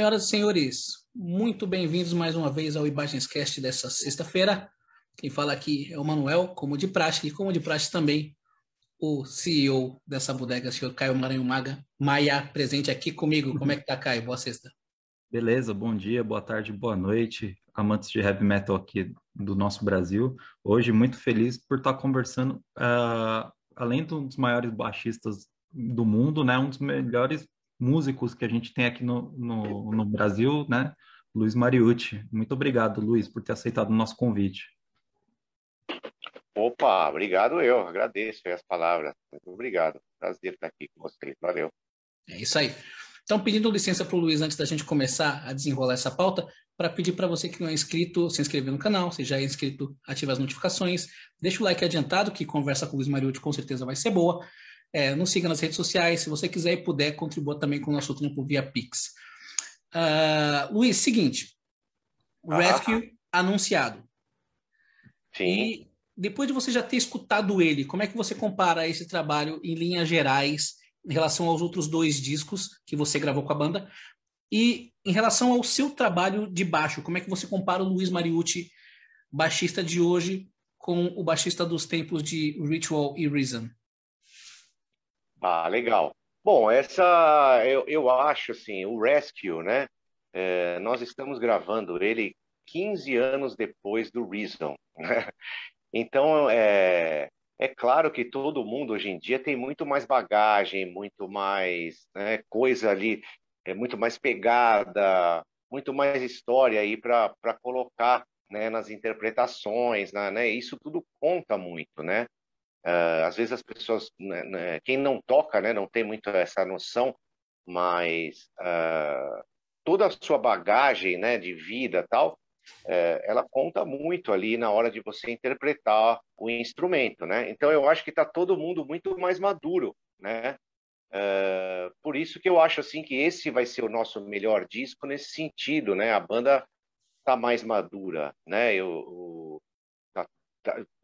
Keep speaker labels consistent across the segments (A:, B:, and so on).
A: Senhoras e senhores, muito bem-vindos mais uma vez ao Imagenscast dessa sexta-feira. Quem fala aqui é o Manuel, como de praxe, e como de praxe também o CEO dessa bodega, o senhor Caio Maranhão Maga, Maia, presente aqui comigo. Como é que tá, Caio? Boa sexta.
B: Beleza, bom dia, boa tarde, boa noite, amantes de heavy metal aqui do nosso Brasil. Hoje, muito feliz por estar conversando, uh, além de um dos maiores baixistas do mundo, né, um dos melhores músicos que a gente tem aqui no, no, no Brasil, né, Luiz Mariucci. Muito obrigado, Luiz, por ter aceitado o nosso convite.
C: Opa, obrigado eu, agradeço as palavras. Muito obrigado, prazer estar aqui com vocês, valeu.
A: É isso aí. Então, pedindo licença para o Luiz, antes da gente começar a desenrolar essa pauta, para pedir para você que não é inscrito, se inscrever no canal, se já é inscrito, ative as notificações, deixa o like adiantado, que conversa com o Luiz Mariucci com certeza vai ser boa. É, nos siga nas redes sociais, se você quiser e puder, contribua também com o nosso trampo via Pix. Uh, Luiz, seguinte, ah. Rescue anunciado.
C: Sim.
A: E depois de você já ter escutado ele, como é que você compara esse trabalho em linhas gerais em relação aos outros dois discos que você gravou com a banda? E em relação ao seu trabalho de baixo, como é que você compara o Luiz Mariucci, baixista de hoje, com o baixista dos tempos de Ritual e Reason?
C: Ah, legal. Bom, essa eu, eu acho assim, o Rescue, né? É, nós estamos gravando ele 15 anos depois do Reason. Né? Então, é, é claro que todo mundo hoje em dia tem muito mais bagagem, muito mais né, coisa ali, é muito mais pegada, muito mais história aí para colocar né, nas interpretações, né, né, Isso tudo conta muito, né? Uh, às vezes as pessoas, né, né, quem não toca, né, não tem muito essa noção, mas uh, toda a sua bagagem, né, de vida tal, é, ela conta muito ali na hora de você interpretar o instrumento, né? Então eu acho que está todo mundo muito mais maduro, né? É, por isso que eu acho assim que esse vai ser o nosso melhor disco nesse sentido, né? A banda está mais madura, né? Eu, eu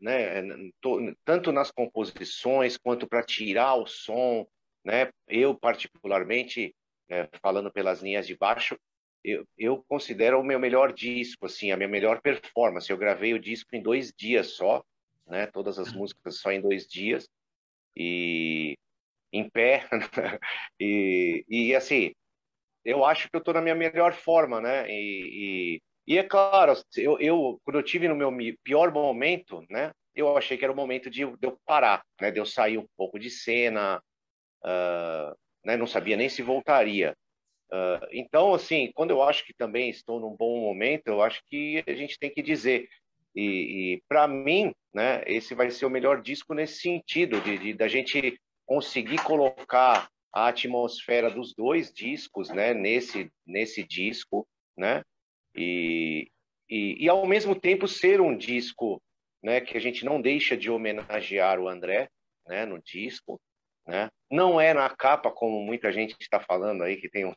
C: né? Tô, tanto nas composições quanto para tirar o som, né? Eu particularmente é, falando pelas linhas de baixo, eu, eu considero o meu melhor disco, assim, a minha melhor performance. Eu gravei o disco em dois dias só, né? Todas as músicas só em dois dias e em pé e, e assim, eu acho que eu estou na minha melhor forma, né? E, e, e é claro, eu, eu, quando eu tive no meu pior momento, né? Eu achei que era o momento de, de eu parar, né? De eu sair um pouco de cena, uh, né? Não sabia nem se voltaria. Uh, então, assim, quando eu acho que também estou num bom momento, eu acho que a gente tem que dizer. E, e para mim, né, esse vai ser o melhor disco nesse sentido, de, de da gente conseguir colocar a atmosfera dos dois discos, né, nesse nesse disco, né, e, e, e ao mesmo tempo ser um disco, né, que a gente não deixa de homenagear o André, né, no disco, né? Não é na capa, como muita gente está falando aí, que tem um,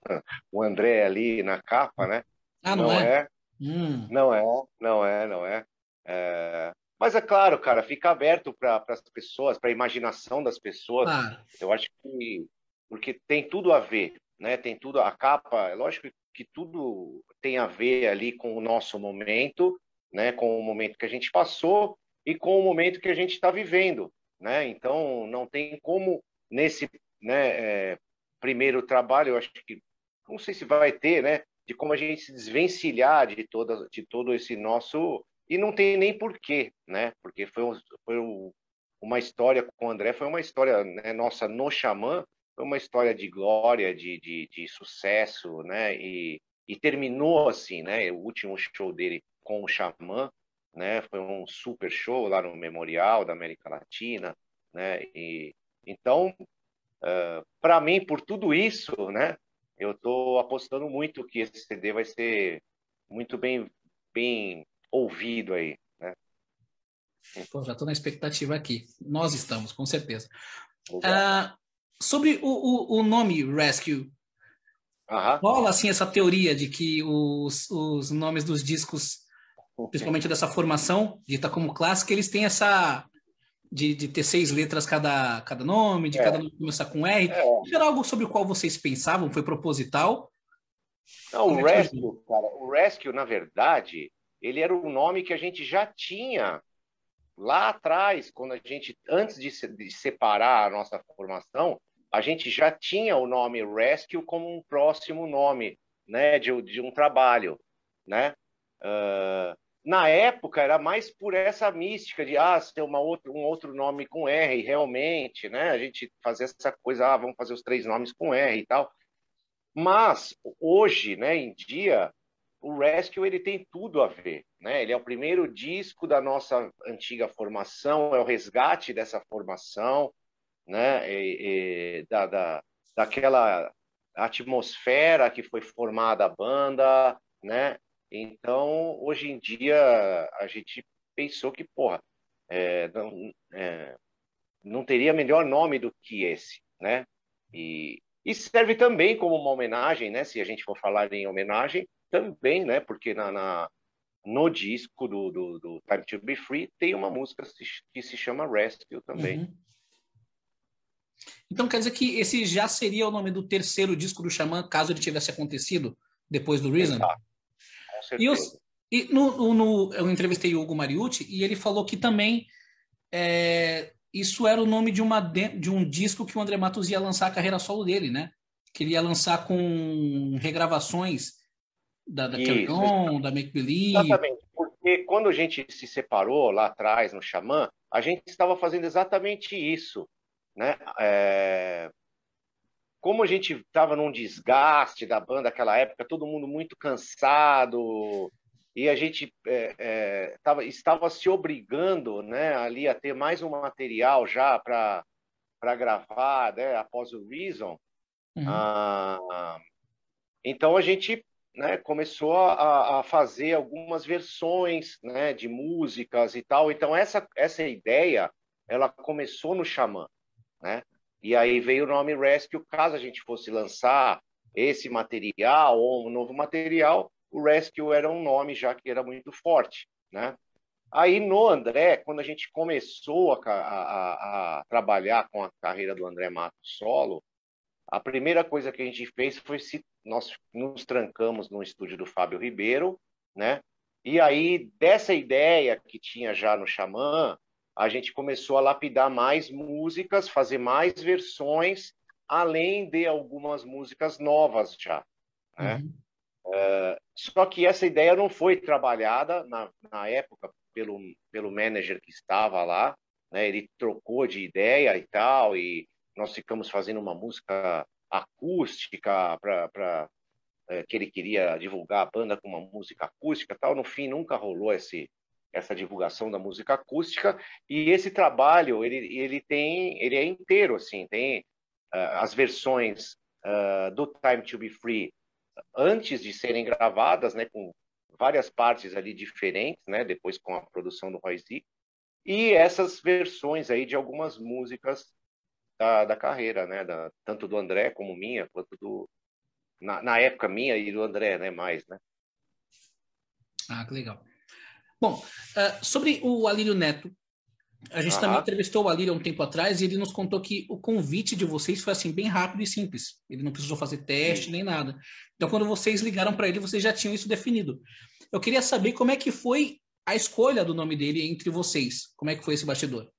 C: o André ali na capa, né?
A: Ah, não, não é?
C: é. Hum. Não é, não é, não é. é... Mas é claro, cara, fica aberto para as pessoas, para a imaginação das pessoas. Ah. Eu acho que porque tem tudo a ver, né? Tem tudo a capa, é lógico que tudo tem a ver ali com o nosso momento, né? Com o momento que a gente passou e com o momento que a gente está vivendo, né? Então não tem como nesse né, é, primeiro trabalho, eu acho que não sei se vai ter, né, de como a gente se desvencilhar de toda de todo esse nosso e não tem nem porquê, né? Porque foi, foi um, uma história com o André, foi uma história né, nossa no Xamã, foi uma história de glória, de, de, de sucesso, né? E, e terminou assim, né? O último show dele com o Xamã, né? Foi um super show lá no Memorial da América Latina, né? E, então, uh, para mim, por tudo isso, né, eu estou apostando muito que esse CD vai ser muito bem, bem ouvido aí. Né?
A: Pô, já estou na expectativa aqui. Nós estamos, com certeza. Uh, sobre o, o, o, nome Rescue,
C: Aham.
A: rola assim essa teoria de que os, os nomes dos discos, principalmente dessa formação dita como clássica, eles têm essa de, de ter seis letras cada, cada nome, de é. cada nome começar com R. É. Era algo sobre o qual vocês pensavam? Foi proposital?
C: Não, o é Rescue, cara, o Rescue, na verdade, ele era um nome que a gente já tinha lá atrás, quando a gente, antes de, de separar a nossa formação, a gente já tinha o nome Rescue como um próximo nome, né, de, de um trabalho, né? Uh, na época era mais por essa mística de ah, ter uma outra, um outro nome com R, realmente, né? A gente fazia essa coisa, ah, vamos fazer os três nomes com R e tal. Mas hoje, né, em dia, o Rescue ele tem tudo a ver, né? Ele é o primeiro disco da nossa antiga formação, é o resgate dessa formação, né? E, e, da, da, daquela atmosfera que foi formada a banda, né? Então, hoje em dia, a gente pensou que, porra, é, não, é, não teria melhor nome do que esse, né? E, e serve também como uma homenagem, né? Se a gente for falar em homenagem, também, né? Porque na, na no disco do, do, do, Time to Be Free tem uma música que se chama Rescue também. Uhum.
A: Então quer dizer que esse já seria o nome do terceiro disco do Xamã, caso ele tivesse acontecido depois do Reason? Exato. E, eu, e no, no, eu entrevistei o Hugo Mariucci e ele falou que também é, isso era o nome de, uma, de um disco que o André Matos ia lançar a carreira solo dele, né? Que ele ia lançar com regravações da, da Carry On, da Make Believe.
C: Exatamente, porque quando a gente se separou lá atrás no Xamã, a gente estava fazendo exatamente isso, né? É como a gente estava num desgaste da banda naquela época, todo mundo muito cansado, e a gente é, é, tava, estava se obrigando né, ali a ter mais um material já para gravar né, após o Reason. Uhum. Ah, então a gente né, começou a, a, fazer algumas versões né, de músicas e tal. Então essa, essa ideia ela começou no Xamã. Né? E aí veio o nome Rescue, caso a gente fosse lançar esse material ou um novo material, o Rescue era um nome já que era muito forte, né? Aí no André, quando a gente começou a, a, a trabalhar com a carreira do André Mato solo, a primeira coisa que a gente fez foi se nós nos trancamos no estúdio do Fábio Ribeiro, né? E aí dessa ideia que tinha já no Xamã, a gente começou a lapidar mais músicas, fazer mais versões, além de algumas músicas novas já. Né? Uhum. Uh, só que essa ideia não foi trabalhada na, na época pelo, pelo manager que estava lá. Né? Ele trocou de ideia e tal, e nós ficamos fazendo uma música acústica para é, que ele queria divulgar a banda com uma música acústica tal. No fim, nunca rolou esse, essa divulgação da música acústica e esse trabalho ele, ele tem ele é inteiro assim tem uh, as versões uh, do Time to Be Free antes de serem gravadas né com várias partes ali diferentes né depois com a produção do Roy Z e essas versões aí de algumas músicas da, da carreira né da, tanto do André como minha quanto do na, na época minha e do André né mais né.
A: Ah que legal Bom, uh, sobre o Alírio Neto, a gente também entrevistou o Alírio há um tempo atrás e ele nos contou que o convite de vocês foi assim bem rápido e simples. Ele não precisou fazer teste Sim. nem nada. Então, quando vocês ligaram para ele, vocês já tinham isso definido. Eu queria saber como é que foi a escolha do nome dele entre vocês. Como é que foi esse bastidor?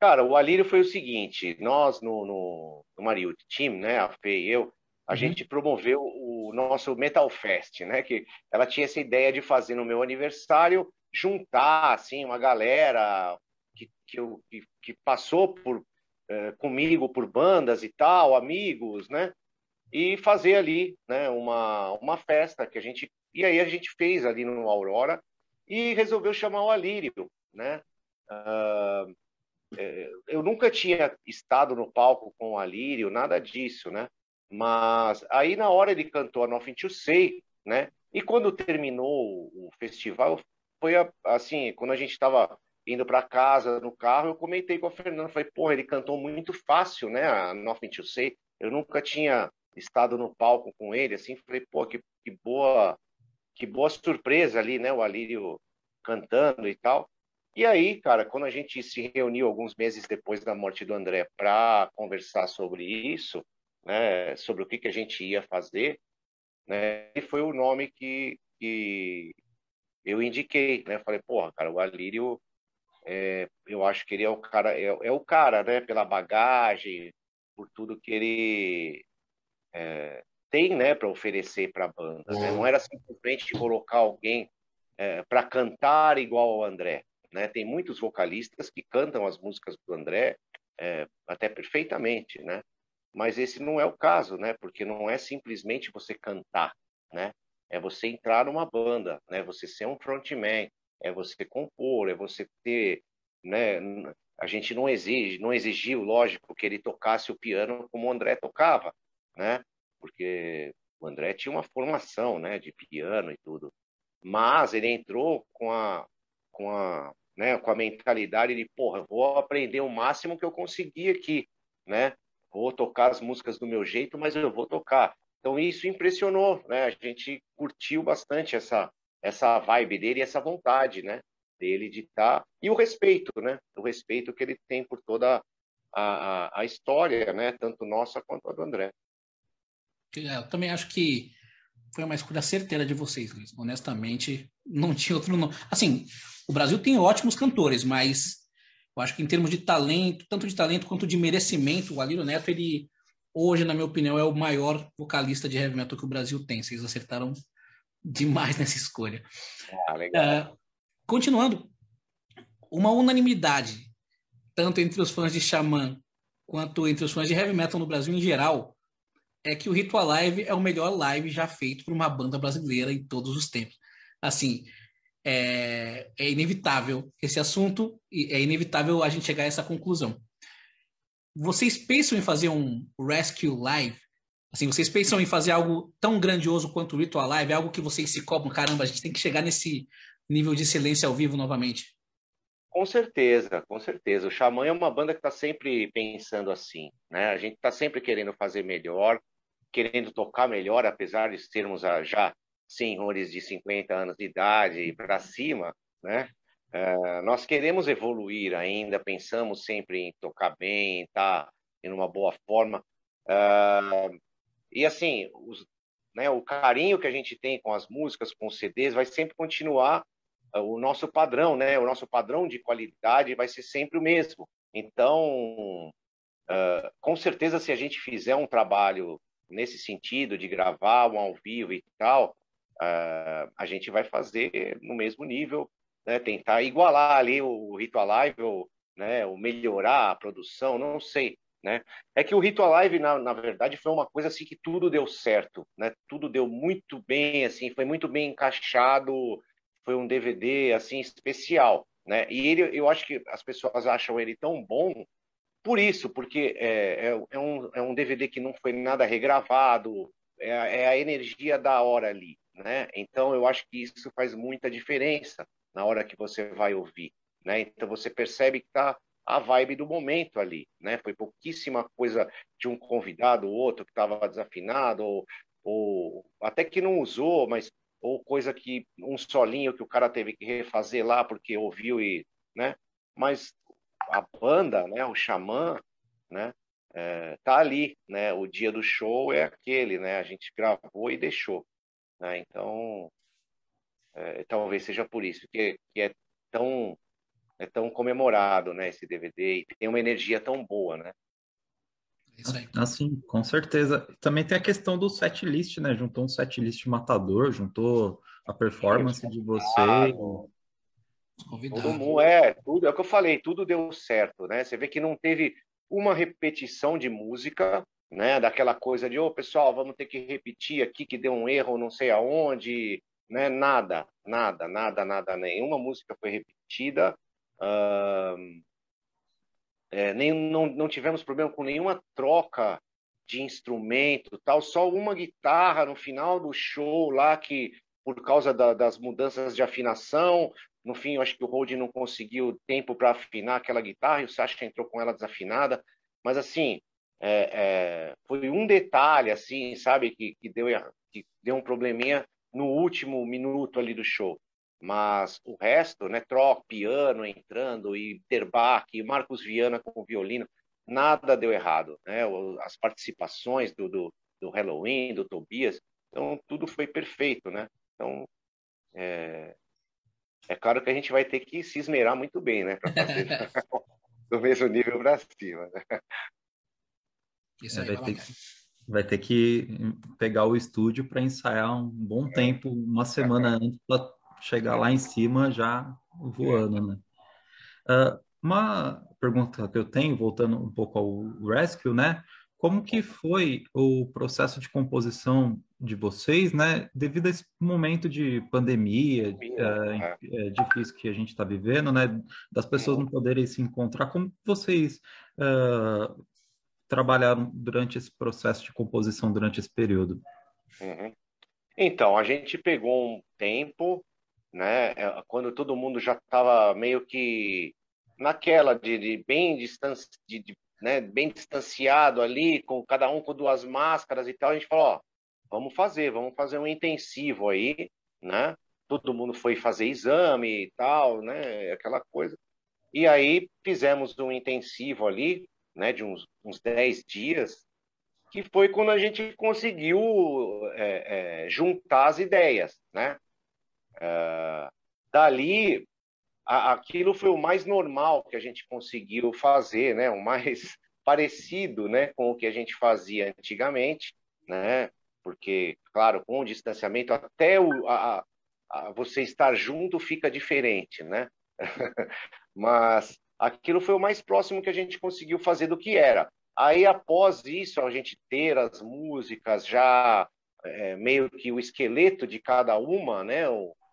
C: Cara, o Alírio foi o seguinte: nós no, no, no Team, né, a Fê e eu, a uhum. gente promoveu o nosso Metal Fest, né? Que ela tinha essa ideia de fazer no meu aniversário juntar assim uma galera que, que, eu, que, que passou por eh, comigo por bandas e tal, amigos, né? E fazer ali, né? Uma uma festa que a gente e aí a gente fez ali no Aurora e resolveu chamar o Alírio, né? Uh, eu nunca tinha estado no palco com o Alírio, nada disso, né? Mas aí na hora ele cantou a Nothing to Say, né? E quando terminou o festival, foi assim, quando a gente estava indo para casa no carro, eu comentei com a Fernanda, falei, porra, ele cantou muito fácil, né? A Nothing to Say. Eu nunca tinha estado no palco com ele, assim, falei, pô, que, que boa, que boa surpresa ali, né? O Alírio cantando e tal. E aí, cara, quando a gente se reuniu alguns meses depois da morte do André para conversar sobre isso, né, sobre o que, que a gente ia fazer, né? E foi o nome que, que eu indiquei, né? Falei, porra, cara, o Alírio, é, eu acho que ele é o cara, é, é o cara, né? Pela bagagem, por tudo que ele é, tem, né, para oferecer para a banda. Né? Não era simplesmente colocar alguém é, para cantar igual ao André. Né? Tem muitos vocalistas que cantam as músicas do André é, até perfeitamente, né? Mas esse não é o caso, né? Porque não é simplesmente você cantar, né? É você entrar numa banda, né? Você ser um frontman, é você compor, é você ter, né? A gente não exige, não exigiu, lógico, que ele tocasse o piano como o André tocava, né? Porque o André tinha uma formação, né, de piano e tudo. Mas ele entrou com a com a, né, com a mentalidade de, porra, vou aprender o máximo que eu conseguir aqui, né? Vou tocar as músicas do meu jeito, mas eu vou tocar. Então isso impressionou, né? A gente curtiu bastante essa essa vibe dele, essa vontade, né? Dele de estar tá... e o respeito, né? O respeito que ele tem por toda a, a, a história, né? Tanto nossa quanto a do André.
A: É, eu também acho que foi uma escolha certeira de vocês, Luiz. Honestamente, não tinha outro nome. Assim, o Brasil tem ótimos cantores, mas eu acho que em termos de talento, tanto de talento quanto de merecimento, o Alírio Neto, ele hoje, na minha opinião, é o maior vocalista de heavy metal que o Brasil tem. Vocês acertaram demais nessa escolha.
C: Ah, legal. Uh,
A: continuando, uma unanimidade, tanto entre os fãs de Xamã quanto entre os fãs de heavy metal no Brasil em geral, é que o Ritual Live é o melhor live já feito por uma banda brasileira em todos os tempos. Assim, é, é inevitável esse assunto e é inevitável a gente chegar a essa conclusão. Vocês pensam em fazer um Rescue Live? Assim, vocês pensam em fazer algo tão grandioso quanto o Ritual Live? Algo que vocês se cobram, caramba, a gente tem que chegar nesse nível de excelência ao vivo novamente?
C: Com certeza, com certeza. O Xamã é uma banda que está sempre pensando assim, né? A gente está sempre querendo fazer melhor, querendo tocar melhor, apesar de sermos já senhores de 50 anos de idade para cima, né? Uh, nós queremos evoluir ainda, pensamos sempre em tocar bem, estar tá em uma boa forma. Uh, e assim, os, né, o carinho que a gente tem com as músicas, com os CDs, vai sempre continuar uh, o nosso padrão, né? O nosso padrão de qualidade vai ser sempre o mesmo. Então, com certeza, se a gente fizer um trabalho nesse sentido de gravar um ao vivo e tal, uh, a gente vai fazer no mesmo nível, né? tentar igualar ali o Ritual Live, ou, né? ou melhorar a produção, não sei. Né? É que o Ritual Live, na, na verdade, foi uma coisa assim que tudo deu certo, né? Tudo deu muito bem, assim, foi muito bem encaixado, foi um DVD assim especial, né? E ele, eu acho que as pessoas acham ele tão bom por isso, porque é, é, é, um, é um DVD que não foi nada regravado, é, é, a energia da hora ali, né? Então eu acho que isso faz muita diferença na hora que você vai ouvir, né? Então você percebe que tá a vibe do momento ali, né? Foi pouquíssima coisa de um convidado ou outro que estava desafinado ou, ou até que não usou, mas ou coisa que um solinho que o cara teve que refazer lá porque ouviu e, né? Mas a banda, né, o xamã, né, é, tá ali, né? O dia do show é aquele, né? A gente gravou e deixou, né? Então, é, talvez seja por isso que, que é tão é tão comemorado, né? Esse DVD e tem uma energia tão boa, né?
B: Assim, com certeza. Também tem a questão do set list, né? Juntou um set list matador, juntou a performance de você.
C: Todo mundo, é, tudo, é o que eu falei, tudo deu certo, né? Você vê que não teve uma repetição de música, né? Daquela coisa de, ô oh, pessoal, vamos ter que repetir aqui que deu um erro não sei aonde, né? Nada, nada, nada, nada, nenhuma música foi repetida. É, nem, não, não tivemos problema com nenhuma troca de instrumento, tal, só uma guitarra no final do show lá que por causa da, das mudanças de afinação, no fim, eu acho que o Rode não conseguiu tempo para afinar aquela guitarra e o Sasha entrou com ela desafinada. Mas, assim, é, é, foi um detalhe, assim, sabe, que, que, deu, que deu um probleminha no último minuto ali do show. Mas o resto, né, troca, piano entrando, e Terbach, e Marcos Viana com o violino, nada deu errado. Né? As participações do, do, do Halloween, do Tobias, Então, tudo foi perfeito, né? Então, é, é claro que a gente vai ter que se esmerar muito bem, né? Para fazer do mesmo nível para cima. Né?
B: Isso aí, é, vai, ter que, vai ter que pegar o estúdio para ensaiar um bom tempo, uma semana antes, para chegar lá em cima já voando, né? Uh, uma pergunta que eu tenho, voltando um pouco ao Rescue, né? Como que foi o processo de composição de vocês, né? Devido a esse momento de pandemia é, é, difícil que a gente está vivendo, né? Das pessoas não poderem se encontrar, como vocês uh, trabalharam durante esse processo de composição durante esse período?
C: Uhum. Então, a gente pegou um tempo, né? É, quando todo mundo já estava meio que naquela de, de bem distância, de, de né, bem distanciado ali, com cada um com duas máscaras e tal, a gente falou, ó, vamos fazer, vamos fazer um intensivo aí, né? Todo mundo foi fazer exame e tal, né? Aquela coisa. E aí fizemos um intensivo ali, né? De uns, uns 10 dias, que foi quando a gente conseguiu é, é, juntar as ideias, né? É, dali aquilo foi o mais normal que a gente conseguiu fazer, né? O mais parecido, né, com o que a gente fazia antigamente, né? Porque, claro, com o distanciamento até o, a, a, você estar junto fica diferente, né? Mas aquilo foi o mais próximo que a gente conseguiu fazer do que era. Aí, após isso, a gente ter as músicas já é, meio que o esqueleto de cada uma, né?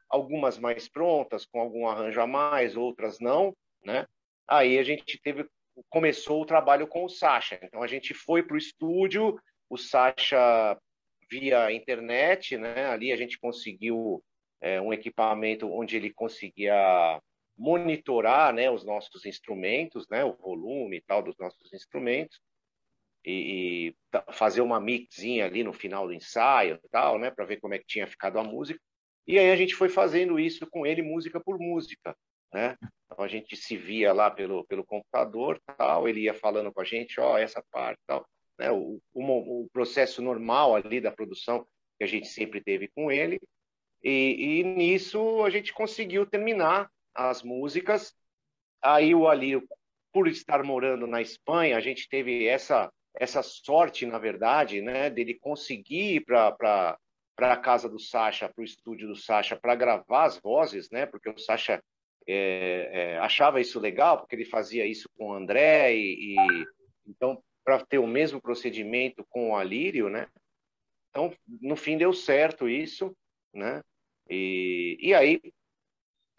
C: Algumas mais prontas, com algum arranjo a mais, outras não, né? Aí a gente teve começou o trabalho com o Sasha. Então a gente foi para o estúdio, o Sasha via internet, né? Ali a gente conseguiu é, um equipamento onde ele conseguia monitorar, né, os nossos instrumentos, né, o volume e tal dos nossos instrumentos e, e fazer uma mixinha ali no final do ensaio, tal, né, para ver como é que tinha ficado a música. E aí a gente foi fazendo isso com ele, música por música, né? Então a gente se via lá pelo, pelo computador, tal, ele ia falando com a gente, ó, oh, essa parte, tal, né? O, o, o, processo normal ali da produção que a gente sempre teve com ele. E, e nisso a gente conseguiu terminar as músicas. Aí o Alírio, por estar morando na Espanha, a gente teve essa essa sorte, na verdade, né, dele conseguir ir para para a casa do Sacha, para o estúdio do Sacha, para gravar as vozes, né? Porque o Sacha é, é, achava isso legal, porque ele fazia isso com o André e, e então para ter o mesmo procedimento com o Alírio, né? Então no fim deu certo isso, né? E, e aí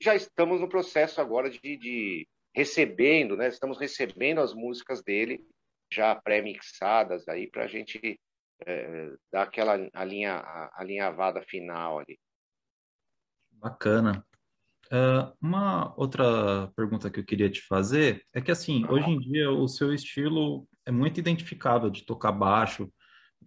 C: já estamos no processo agora de, de recebendo, né? Estamos recebendo as músicas dele já pré-mixadas aí para a gente é, dar aquela alinha, alinhavada final ali.
B: Bacana. Uh, uma outra pergunta que eu queria te fazer é que, assim, hoje em dia o seu estilo é muito identificável de tocar baixo,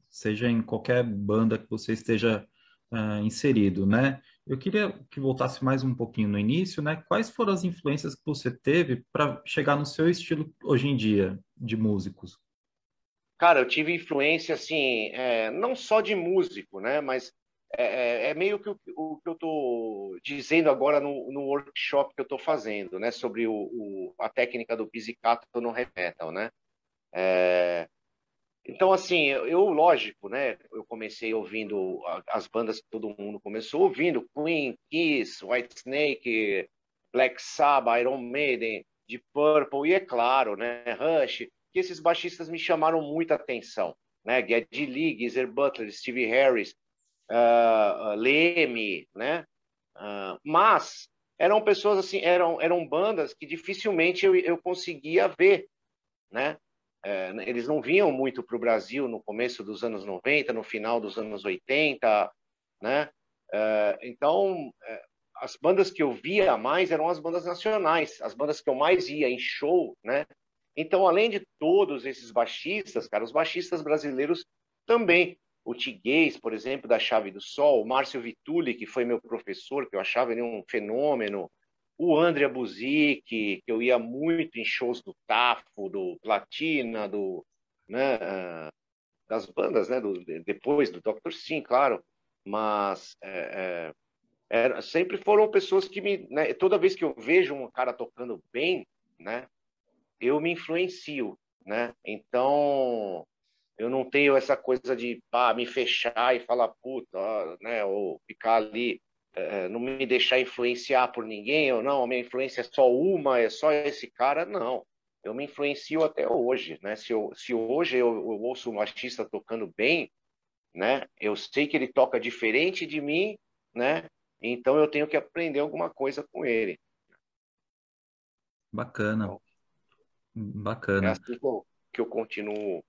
B: seja em qualquer banda que você esteja uh, inserido, né? Eu queria que voltasse mais um pouquinho no início, né? Quais foram as influências que você teve para chegar no seu estilo hoje em dia de músicos?
C: Cara, eu tive influência, assim, é, não só de músico, né? Mas é, é, é meio que o, o, que eu estou dizendo agora no, no, workshop que eu estou fazendo, né? Sobre o, o, a técnica do pizzicato no heavy metal, né? É, então, assim, eu, lógico, né? Eu comecei ouvindo as bandas que todo mundo começou ouvindo: Queen, Kiss, Whitesnake, Black Sabbath, Iron Maiden, Deep Purple, e é claro, né? Rush que esses baixistas me chamaram muita atenção, né? Geddy Lee, Geezer Butler, Steve Harris, uh, uh, Leme, né? Uh, mas eram pessoas assim, eram, eram bandas que dificilmente eu, eu conseguia ver, né? É, eles não vinham muito para o Brasil no começo dos anos 90, no final dos anos 80, né? É, então, é, as bandas que eu via mais eram as bandas nacionais, as bandas que eu mais ia em show, né? Então, além de todos esses baixistas, cara, os baixistas brasileiros também. O Tiguez, por exemplo, da Chave do Sol, o Márcio Vituli, que foi meu professor, que eu achava ele um fenômeno, o André Buzik, que eu ia muito em shows do Tafo, do Platina, do, né, uh, das bandas, né, do, depois do Dr. Sim, claro. mas é, é, sempre foram pessoas que me. Né, toda vez que eu vejo um cara tocando bem, né, eu me influencio. Né? Então, eu não tenho essa coisa de pá, me fechar e falar puta, né, ou ficar ali, é, não me deixar influenciar por ninguém, ou não, a minha influência é só uma, é só esse cara, não. Eu me influencio até hoje, né? Se, eu, se hoje eu, eu ouço um artista tocando bem, né? Eu sei que ele toca diferente de mim, né? Então eu tenho que aprender alguma coisa com ele.
B: Bacana. Então, Bacana.
C: É assim que eu, que eu continuo.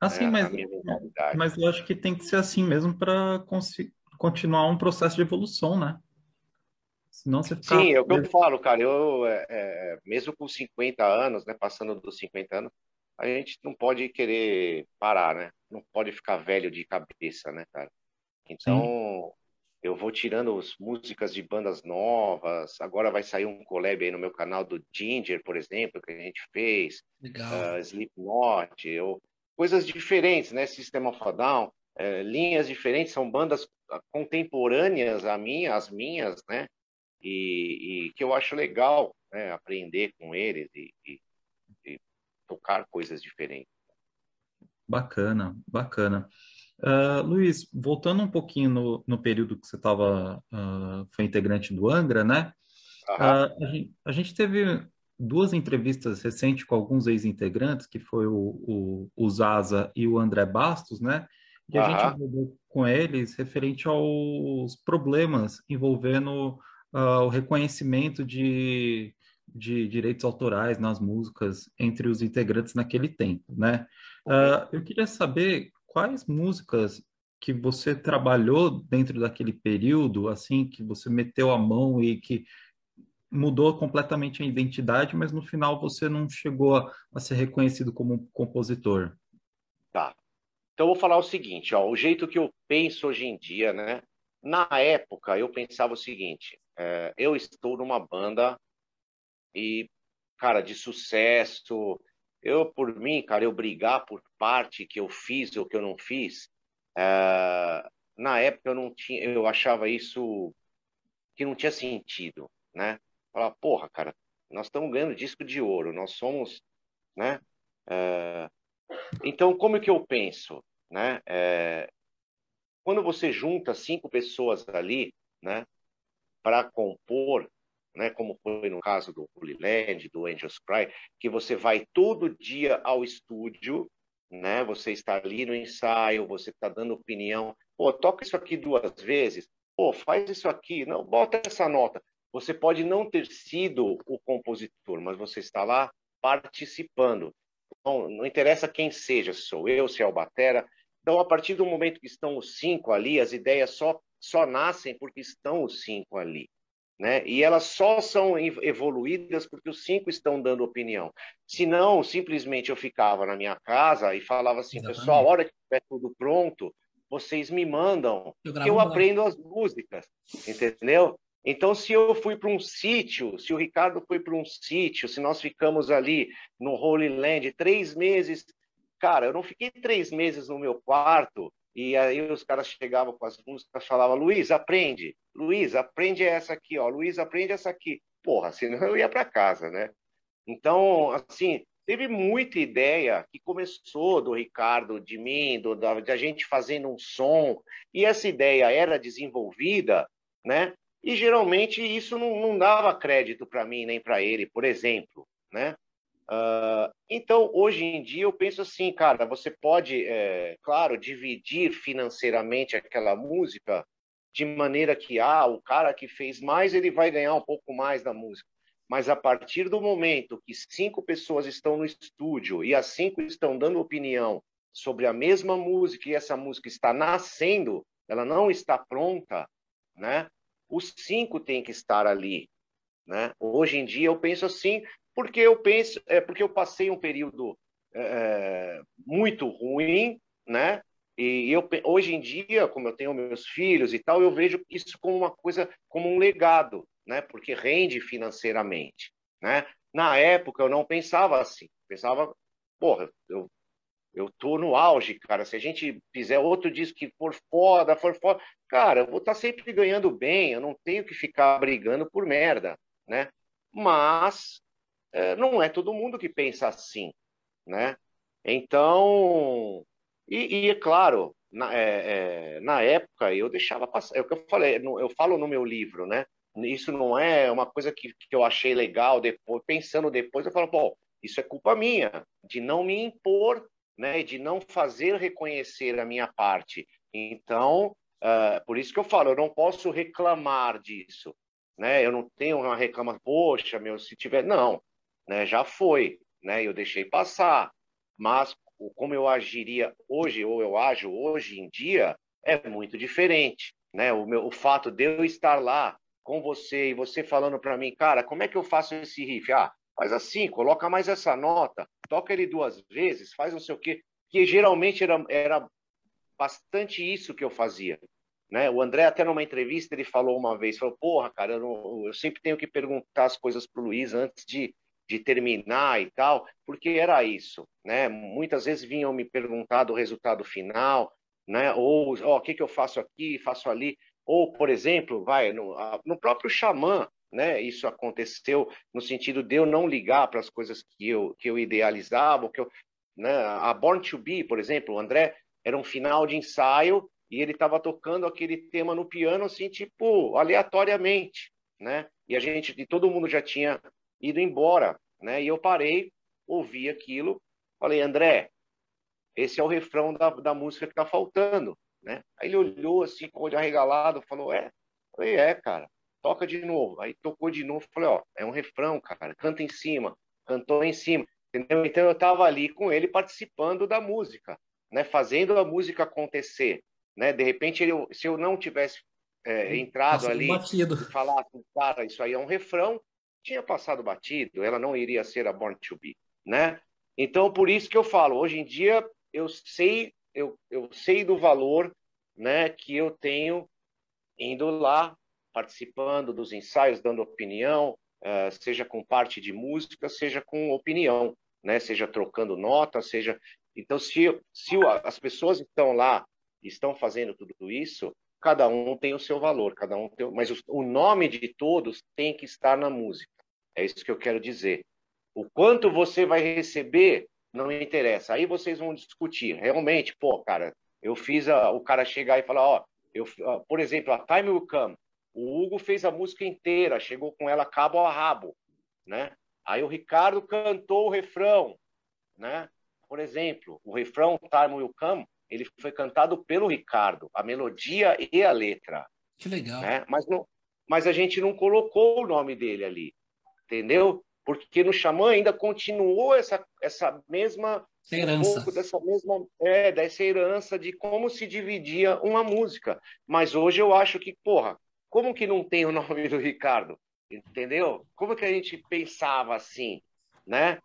B: Assim, né, mas, mas eu acho que tem que ser assim mesmo para continuar um processo de evolução, né?
C: Senão você fica... Sim, é o que eu falo, cara. Eu, é, é, mesmo com 50 anos, né, passando dos 50 anos, a gente não pode querer parar, né? Não pode ficar velho de cabeça, né, cara? Então, Sim. eu vou tirando as músicas de bandas novas. Agora vai sair um collab aí no meu canal do Ginger, por exemplo, que a gente fez.
A: Legal. Uh,
C: Slipknot, ou coisas diferentes, né? System of a Down, uh, linhas diferentes, são bandas contemporâneas a minha, as minhas, né? E, e que eu acho legal né? aprender com eles e, e tocar coisas diferentes.
B: Bacana, bacana. Uh, Luiz, voltando um pouquinho no, no período que você estava, uh, ah, foi integrante do Angra, né? Uh, a, gente, a, gente, teve duas entrevistas recentes com alguns ex-integrantes, que foi o, o, o, Zaza e o André Bastos, né? E a gente abordou com eles referente aos problemas envolvendo o reconhecimento de de direitos autorais nas músicas entre os integrantes naquele tempo, né? Uh, eu queria saber quais músicas que você trabalhou dentro daquele período, assim, que você meteu a mão e que mudou completamente a identidade, mas no final você não chegou a, a ser reconhecido como compositor.
C: Tá. Então eu vou falar o seguinte, ó, o jeito que eu penso hoje em dia, né? Na época eu pensava o seguinte: é, eu estou numa banda e, cara, de sucesso. Eu, por mim, cara, eu brigar por parte que eu fiz ou que eu não fiz, é... na época eu não tinha, eu achava isso que não tinha sentido, né? Falar, porra, cara, nós estamos ganhando disco de ouro, nós somos, né? É... Então, como é que eu penso, né? É... Quando você junta cinco pessoas ali, né, para compor né, como foi no caso do Holy Land, do Angels Cry, que você vai todo dia ao estúdio, né, você está ali no ensaio, você está dando opinião, pô, toca isso aqui duas vezes, pô, faz isso aqui, não, bota essa nota. Você pode não ter sido o compositor, mas você está lá participando. Então, não interessa quem seja, se sou eu, se é o Batera. Então, a partir do momento que estão os cinco ali, as ideias só, só nascem porque estão os cinco ali né? E elas só são evoluídas porque os cinco estão dando opinião. Se não, simplesmente eu ficava na minha casa e falava assim, Exatamente. pessoal, a hora que estiver tudo pronto, vocês me mandam, eu que eu aprendo as músicas, entendeu? Então, se eu fui para um sítio, se o Ricardo foi para um sítio, se nós ficamos ali no Holy Land três meses, cara, eu não fiquei três meses no meu quarto e aí os caras chegavam com as músicas, falavam, Luiz, aprende, Luiz, aprende essa aqui, ó, Luiz, aprende essa aqui. Porra, senão eu ia para casa, né? Então, assim, teve muita ideia que começou do Ricardo, de mim, do, da, de a gente fazendo um som, e essa ideia era desenvolvida, né? E geralmente isso não, não dava crédito para mim nem para ele, por exemplo, né? Uh, então, hoje em dia, eu penso assim, cara, você pode, é, claro, dividir financeiramente aquela música de maneira que, ah, o cara que fez mais, ele vai ganhar um pouco mais da música. Mas a partir do momento que cinco pessoas estão no estúdio e as cinco estão dando opinião sobre a mesma música e essa música está nascendo, ela não está pronta, né? Os cinco têm que estar ali, né? Hoje em dia eu penso assim, porque eu penso, é porque eu passei um período é, muito ruim, né? E eu hoje em dia, como eu tenho meus filhos e tal, eu vejo isso como uma coisa, como um legado, né? Porque rende financeiramente, né? Na época eu não pensava assim, pensava, porra, eu eu tô no auge, cara. Se a gente fizer outro disco que for foda, for foda, cara, eu vou estar tá sempre ganhando bem, eu não tenho que ficar brigando por merda, né? Mas é, não é todo mundo que pensa assim, né? Então, e, e é claro, na, é, é, na, época eu deixava passar, é o que eu falei, eu falo no meu livro, né? Isso não é uma coisa que, que eu achei legal depois, pensando depois, eu falo, bom, isso é culpa minha, de não me impor né, de não fazer reconhecer a minha parte. Então, uh, por isso que eu falo, eu não posso reclamar disso, né? Eu não tenho uma reclamação, poxa, meu, se tiver, não, né? Já foi, né? Eu deixei passar, mas como eu agiria hoje ou eu ajo hoje em dia é muito diferente, né? O meu, o fato de eu estar lá com você e você falando para mim, cara, como é que eu faço esse riff? Ah, faz assim, coloca mais essa nota, toca ele duas vezes, faz não sei o quê, que geralmente era, era bastante isso que eu fazia. Né? O André, até numa entrevista, ele falou uma vez, falou, porra, cara, eu, não, eu sempre tenho que perguntar as coisas para o Luiz antes de, de terminar e tal, porque era isso, né? Muitas vezes vinham me perguntar do resultado final, né? Ou, ó, oh, o que, que eu faço aqui, faço ali. Ou, por exemplo, vai, no, no próprio Xamã, né? Isso aconteceu no sentido de eu não ligar para as coisas que eu, que eu idealizava, que eu, né? A Born to Be, por exemplo, o André era um final de ensaio e ele estava tocando aquele tema no piano assim, tipo, aleatoriamente, né? E a gente, e todo mundo já tinha ido embora, né? E eu parei, ouvi aquilo, falei, André, esse é o refrão da, da música que está faltando, né? Aí ele olhou assim, com o olho arregalado, falou, é? falei, é, cara toca de novo. Aí tocou de novo, falei, ó, é um refrão, cara, canta em cima, cantou em cima, entendeu? Então eu estava ali com ele participando da música, né, fazendo a música acontecer, né? De repente, ele, se eu não tivesse é, entrado ali batido. e falar, cara, isso aí é um refrão, tinha passado batido, ela não iria ser a Born to Be, né? Então, por isso que eu falo, hoje em dia eu sei, eu, eu sei do valor, né, que eu tenho indo lá participando dos ensaios, dando opinião, uh, seja com parte de música, seja com opinião, né? Seja trocando nota, seja. Então, se, se as pessoas estão lá, estão fazendo tudo isso, cada um tem o seu valor, cada um tem. Mas o, o nome de todos tem que estar na música. É isso que eu quero dizer. O quanto você vai receber não interessa. Aí vocês vão discutir. Realmente, pô, cara, eu fiz a, o cara chegar e falar, ó, eu, por exemplo, a Time Will Come, o Hugo fez a música inteira, chegou com ela cabo a rabo, né? Aí o Ricardo cantou o refrão, né? Por exemplo, o refrão Time Will Come, ele foi cantado pelo Ricardo, a melodia e a letra.
A: Que legal.
C: Né? Mas, não, mas a gente não colocou o nome dele ali, entendeu? Porque no Xamã ainda continuou essa, essa mesma
A: essa herança.
C: Um pouco dessa mesma é, dessa herança de como se dividia uma música. Mas hoje eu acho que, porra, como que não tem o nome do Ricardo? Entendeu? Como que a gente pensava assim, né?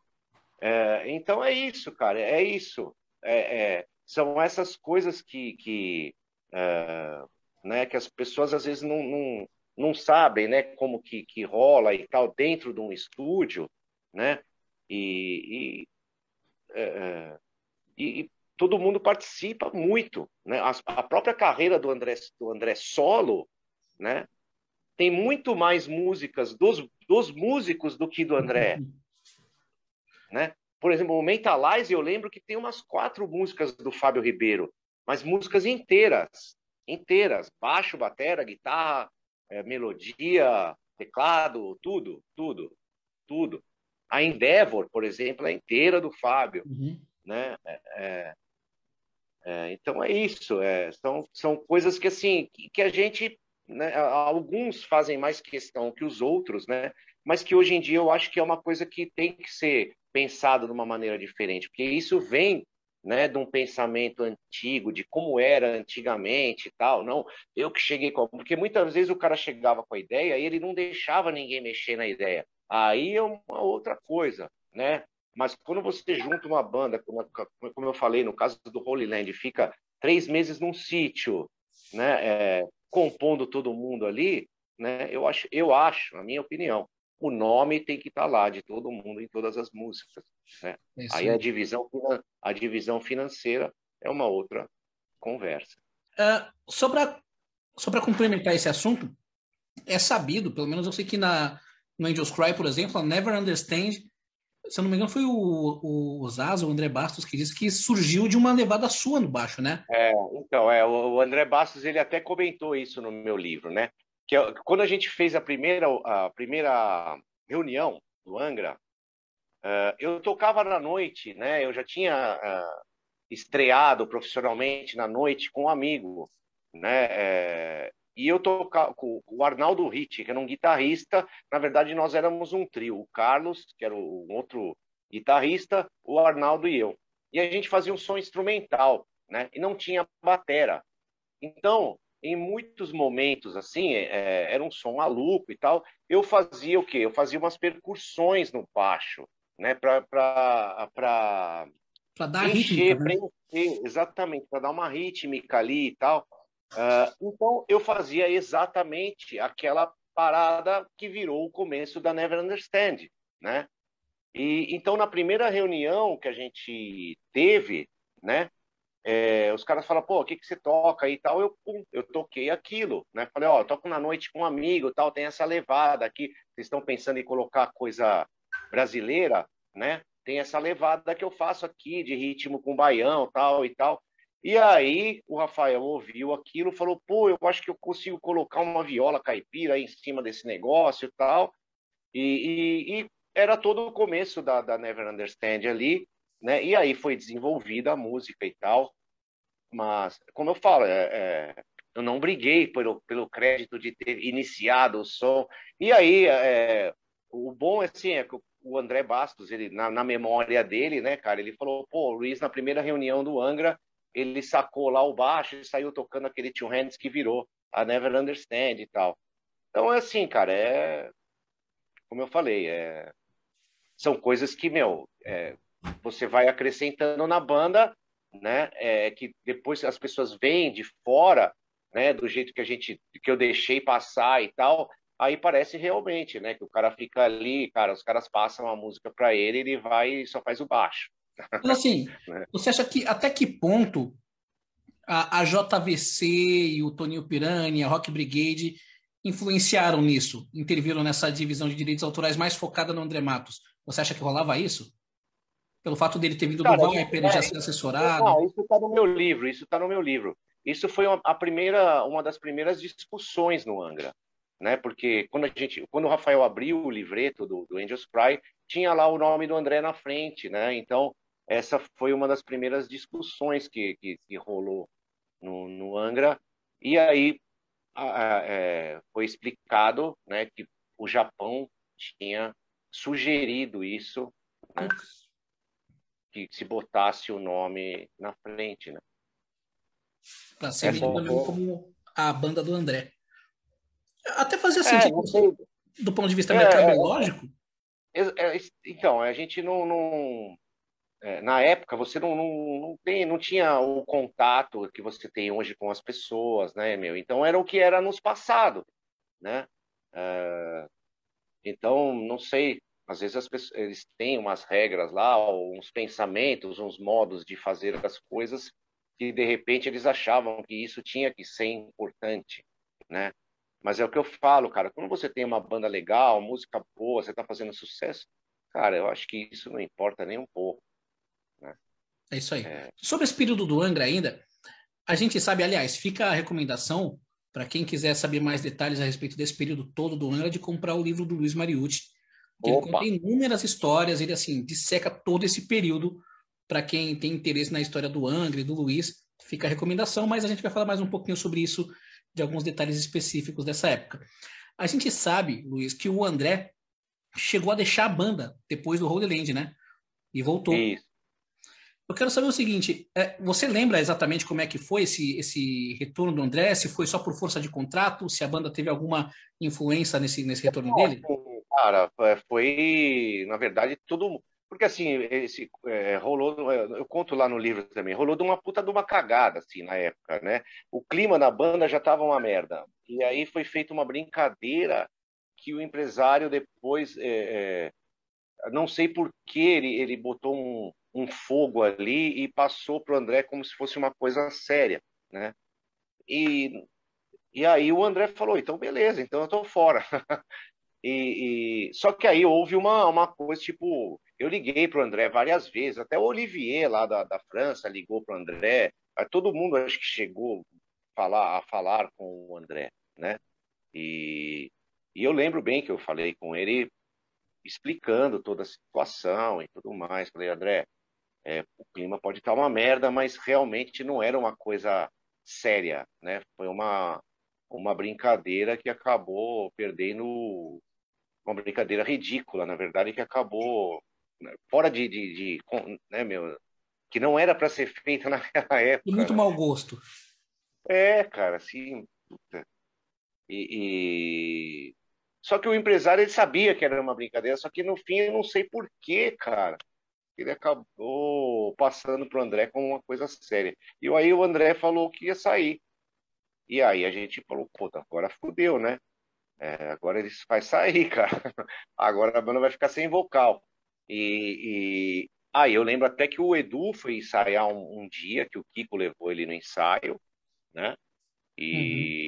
C: É, então é isso, cara, é isso. É, é, são essas coisas que, que, é, né, que as pessoas às vezes não, não, não sabem, né? Como que, que rola e tal dentro de um estúdio, né? E, e, é, é, e todo mundo participa muito, né? A, a própria carreira do André, do André solo né? Tem muito mais músicas dos, dos músicos do que do André, né? Por exemplo, o Mentalize, eu lembro que tem umas quatro músicas do Fábio Ribeiro, mas músicas inteiras, inteiras, baixo, batera, guitarra, é, melodia, teclado, tudo, tudo, tudo. A Endeavor, por exemplo, é inteira do Fábio, uhum. né? É, é, é, então é isso, é, são, são coisas que assim que, que a gente né? Alguns fazem mais questão que os outros, né? Mas que hoje em dia eu acho que é uma coisa que tem que ser pensado de uma maneira diferente, porque isso vem né, de um pensamento antigo, de como era antigamente e tal. Não, eu que cheguei com. Porque muitas vezes o cara chegava com a ideia e ele não deixava ninguém mexer na ideia. Aí é uma outra coisa, né? Mas quando você junta uma banda, como, eu falei, no caso do Holy Land, fica três meses num sítio, né? É, compondo todo mundo ali, né? Eu acho, eu acho, a minha opinião, o nome tem que estar tá lá de todo mundo em todas as músicas. Né? Aí a divisão, a divisão financeira é uma outra conversa.
A: Uh, só para só complementar esse assunto, é sabido, pelo menos eu sei que na, no Angels Cry, por exemplo, a Never Understand, se eu não me engano, foi o, o o André Bastos, que disse que surgiu de uma levada sua no baixo, né?
C: É, então, é, o André Bastos, ele até comentou isso no meu livro, né? Que é, quando a gente fez a primeira, a primeira reunião do Angra, uh, eu tocava na noite, né? Eu já tinha uh, estreado profissionalmente na noite com um amigo, né? E eu tocava com o Arnaldo Ritt, que era um guitarrista. Na verdade, nós éramos um trio. O Carlos, que era um outro guitarrista, o Arnaldo e eu. E a gente fazia um som instrumental, né? E não tinha batera. Então, em muitos momentos, assim, é, é era um som maluco e tal. Eu fazia o quê? Eu fazia umas percussões no baixo, né? Para
A: dar encher, rítmica,
C: né? preencher, exatamente, para dar uma rítmica ali e tal. Uh, então, eu fazia exatamente aquela parada que virou o começo da Never Understand, né? E então, na primeira reunião que a gente teve, né? É, os caras falam, pô, o que, que você toca e tal? Eu, eu toquei aquilo, né? Falei, ó, toco na noite com um amigo tal, tem essa levada aqui. Vocês estão pensando em colocar coisa brasileira, né? Tem essa levada que eu faço aqui de ritmo com baião tal e tal. E aí o Rafael ouviu aquilo, falou: pô, eu acho que eu consigo colocar uma viola caipira em cima desse negócio tal. E, e, e era todo o começo da, da Never Understand ali, né? E aí foi desenvolvida a música e tal. Mas, como eu falo, é, é, eu não briguei pelo, pelo crédito de ter iniciado o som. E aí, é, o bom assim, é que o André Bastos, ele, na, na memória dele, né, cara, ele falou: pô, Luiz, na primeira reunião do Angra ele sacou lá o baixo e saiu tocando aquele Two Hands que virou a Never Understand e tal. Então é assim, cara, é como eu falei, é... são coisas que, meu, é... você vai acrescentando na banda, né? É que depois as pessoas vêm de fora, né? Do jeito que a gente, que eu deixei passar e tal, aí parece realmente, né? Que o cara fica ali, cara, os caras passam a música para ele, ele vai e só faz o baixo.
A: Mas assim, né? você acha que até que ponto a, a JVC e o Toninho Pirani, a Rock Brigade influenciaram nisso, interviram nessa divisão de direitos autorais mais focada no André Matos? Você acha que rolava isso? Pelo fato dele ter vindo Cara, do Viper, ele já ser assessorado?
C: Não, isso está no meu livro, isso está no meu livro. Isso foi uma, a primeira, uma das primeiras discussões no Angra, né? Porque quando a gente, quando o Rafael abriu o livreto do, do Angels Cry, tinha lá o nome do André na frente, né? Então essa foi uma das primeiras discussões que, que, que rolou no, no, Angra. E aí a, a, é, foi explicado né, que o Japão tinha sugerido isso, né, que se botasse o nome na frente. Né?
A: Para ser Essa vendido como a banda do André. Até fazia é, sentido do ponto de vista é, mercadológico.
C: É, então, a gente não, não é, na época você não, não, não, tem, não tinha o contato que você tem hoje com as pessoas, né, meu? Então era o que era nos passado, né? É, então, não sei, às vezes as pessoas, eles têm umas regras lá, uns pensamentos, uns modos de fazer as coisas que de repente eles achavam que isso tinha que ser importante, né? Mas é o que eu falo, cara, quando você tem uma banda legal, música boa, você está fazendo sucesso, cara, eu acho que isso não importa nem um pouco.
A: É isso aí. É... Sobre esse período do Angra ainda, a gente sabe, aliás, fica a recomendação para quem quiser saber mais detalhes a respeito desse período todo do Angra, de comprar o livro do Luiz Mariucci, que ele conta inúmeras histórias, ele assim disseca todo esse período para quem tem interesse na história do Angra e do Luiz. Fica a recomendação, mas a gente vai falar mais um pouquinho sobre isso, de alguns detalhes específicos dessa época. A gente sabe, Luiz, que o André chegou a deixar a banda depois do Holy Land, né? E voltou. Isso. Eu quero saber o seguinte: é, você lembra exatamente como é que foi esse, esse retorno do André? Se foi só por força de contrato? Se a banda teve alguma influência nesse, nesse retorno dele?
C: Cara, é, foi, na verdade, tudo. Porque assim, esse, é, rolou, é, eu conto lá no livro também, rolou de uma puta de uma cagada, assim, na época, né? O clima da banda já tava uma merda. E aí foi feita uma brincadeira que o empresário depois, é, é, não sei por que ele, ele botou um, um fogo ali e passou para o André como se fosse uma coisa séria, né? E, e aí o André falou, então beleza, então eu estou fora. e, e, só que aí houve uma, uma coisa, tipo, eu liguei para o André várias vezes, até o Olivier lá da, da França ligou para o André, todo mundo acho que chegou falar, a falar com o André, né? E, e eu lembro bem que eu falei com ele explicando toda a situação e tudo mais. Falei, André, é, o clima pode estar uma merda, mas realmente não era uma coisa séria, né? Foi uma, uma brincadeira que acabou perdendo uma brincadeira ridícula, na verdade, que acabou né, fora de, de, de né, meu, que não era para ser feita naquela época.
A: E muito
C: né?
A: mau gosto.
C: É, cara, assim. E, e, só que o empresário ele sabia que era uma brincadeira, só que no fim eu não sei por quê, cara. Ele acabou passando pro André como uma coisa séria. E aí o André falou que ia sair. E aí a gente falou, puta, agora fudeu, né? É, agora ele vai sair, cara. Agora a banda vai ficar sem vocal. E, e... aí eu lembro até que o Edu foi ensaiar um, um, dia que o Kiko levou ele no ensaio, né? E, uhum.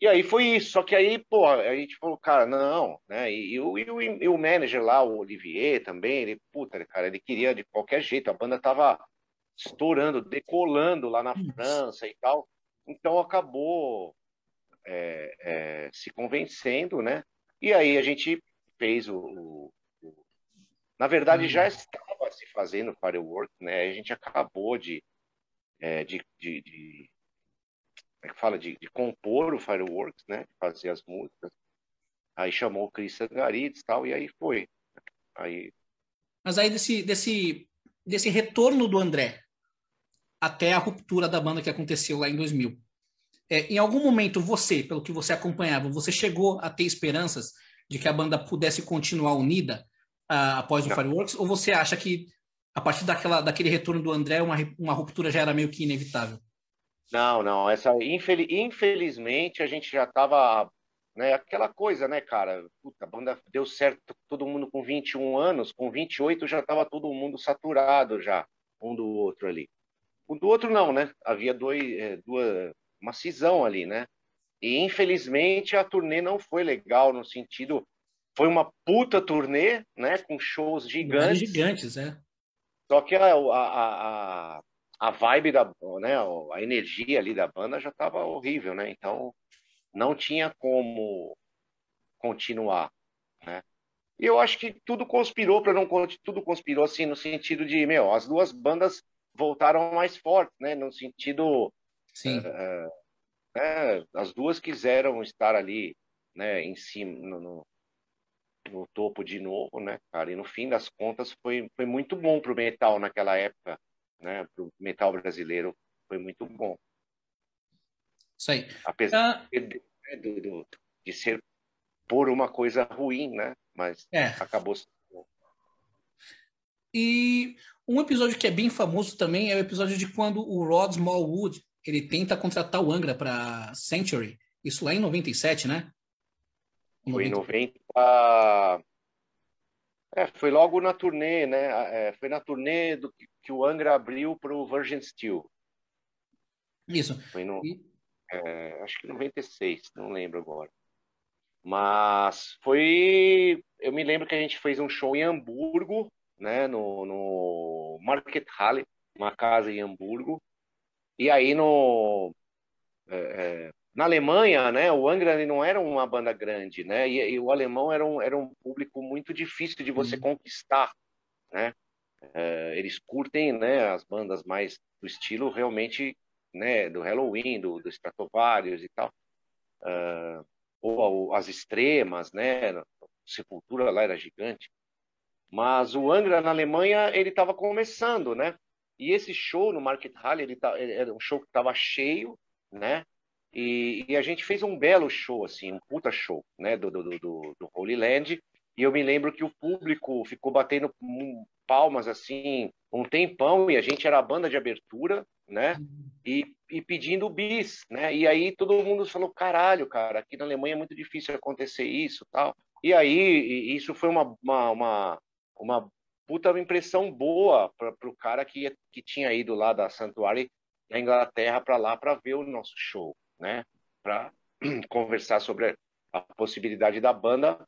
C: E aí foi isso. Só que aí, pô, a gente falou, cara, não, né? E, e, o, e, o, e o manager lá, o Olivier também, ele, puta, cara, ele queria de qualquer jeito. A banda tava estourando, decolando lá na França e tal. Então acabou é, é, se convencendo, né? E aí a gente fez o. o, o... na verdade, já uhum. estava se fazendo Firework, né? A gente acabou de, é, de, de, de é que fala de, de, compor o Fireworks, né? Fazer as músicas. Aí chamou o Chris Sangarides e tal, e aí foi. Aí...
A: Mas aí desse, desse, desse retorno do André até a ruptura da banda que aconteceu lá em 2000. É, em algum momento você, pelo que você acompanhava, você chegou a ter esperanças de que a banda pudesse continuar unida uh, após o Não. Fireworks? Ou você acha que a partir daquela, daquele retorno do André, uma, uma ruptura já era meio que inevitável?
C: Não, não. Essa, infeliz, infelizmente, a gente já estava. Né, aquela coisa, né, cara? Puta, a banda deu certo, todo mundo com 21 anos, com 28 já estava todo mundo saturado já, um do outro ali. O do outro não, né? Havia dois, é, duas, uma cisão ali, né? E infelizmente a turnê não foi legal no sentido. Foi uma puta turnê, né? Com shows gigantes.
A: Gigantes, é.
C: Só que a, a, a, a vibe da, né, a energia ali da banda já estava horrível, né? Então não tinha como continuar, né? E eu acho que tudo conspirou para não tudo conspirou assim no sentido de, meu, as duas bandas voltaram mais fortes, né? No sentido
A: Sim. Uh,
C: né, as duas quiseram estar ali, né, em cima no, no, no topo de novo, né, cara? E no fim das contas foi foi muito bom pro metal naquela época né, para o metal brasileiro foi muito bom.
A: Isso aí.
C: Apesar uh... de, de, de, ser por uma coisa ruim, né? Mas é. acabou
A: E um episódio que é bem famoso também é o episódio de quando o Rod Smallwood ele tenta contratar o Angra para Century. Isso lá em 97, né?
C: Foi em 90. É, foi logo na turnê, né? É, foi na turnê do que o Angra abriu para o Virgin Steel.
A: Isso.
C: Foi no, e... é, acho que 96, não lembro agora. Mas foi, eu me lembro que a gente fez um show em Hamburgo, né? No, no Market Halle, uma casa em Hamburgo. E aí no é, é na Alemanha, né, o Angra não era uma banda grande, né, e, e, o alemão era um, era um público muito difícil de você uhum. conquistar, né, uh, eles curtem, né, as bandas mais do estilo realmente, né, do Halloween, do, do Stratovarius e tal, uh, ou, ou, as extremas, né, Sepultura lá era gigante, mas o Angra na Alemanha ele estava começando, né, e esse show no Market Hall ele, tá, ele era um show que estava cheio, né, e, e, a gente fez um belo show, assim, um puta show, né, do, do, do, do Holy Land. E eu me lembro que o público ficou batendo palmas, assim, um tempão, e a gente era a banda de abertura, né? e, e pedindo bis, né? E aí todo mundo falou, caralho, cara, aqui na Alemanha é muito difícil acontecer isso, tal. E aí isso foi uma, uma, uma, uma puta impressão boa para o cara que, que tinha ido lá da Santuário na Inglaterra para lá para ver o nosso show, né? Para conversar sobre a possibilidade da banda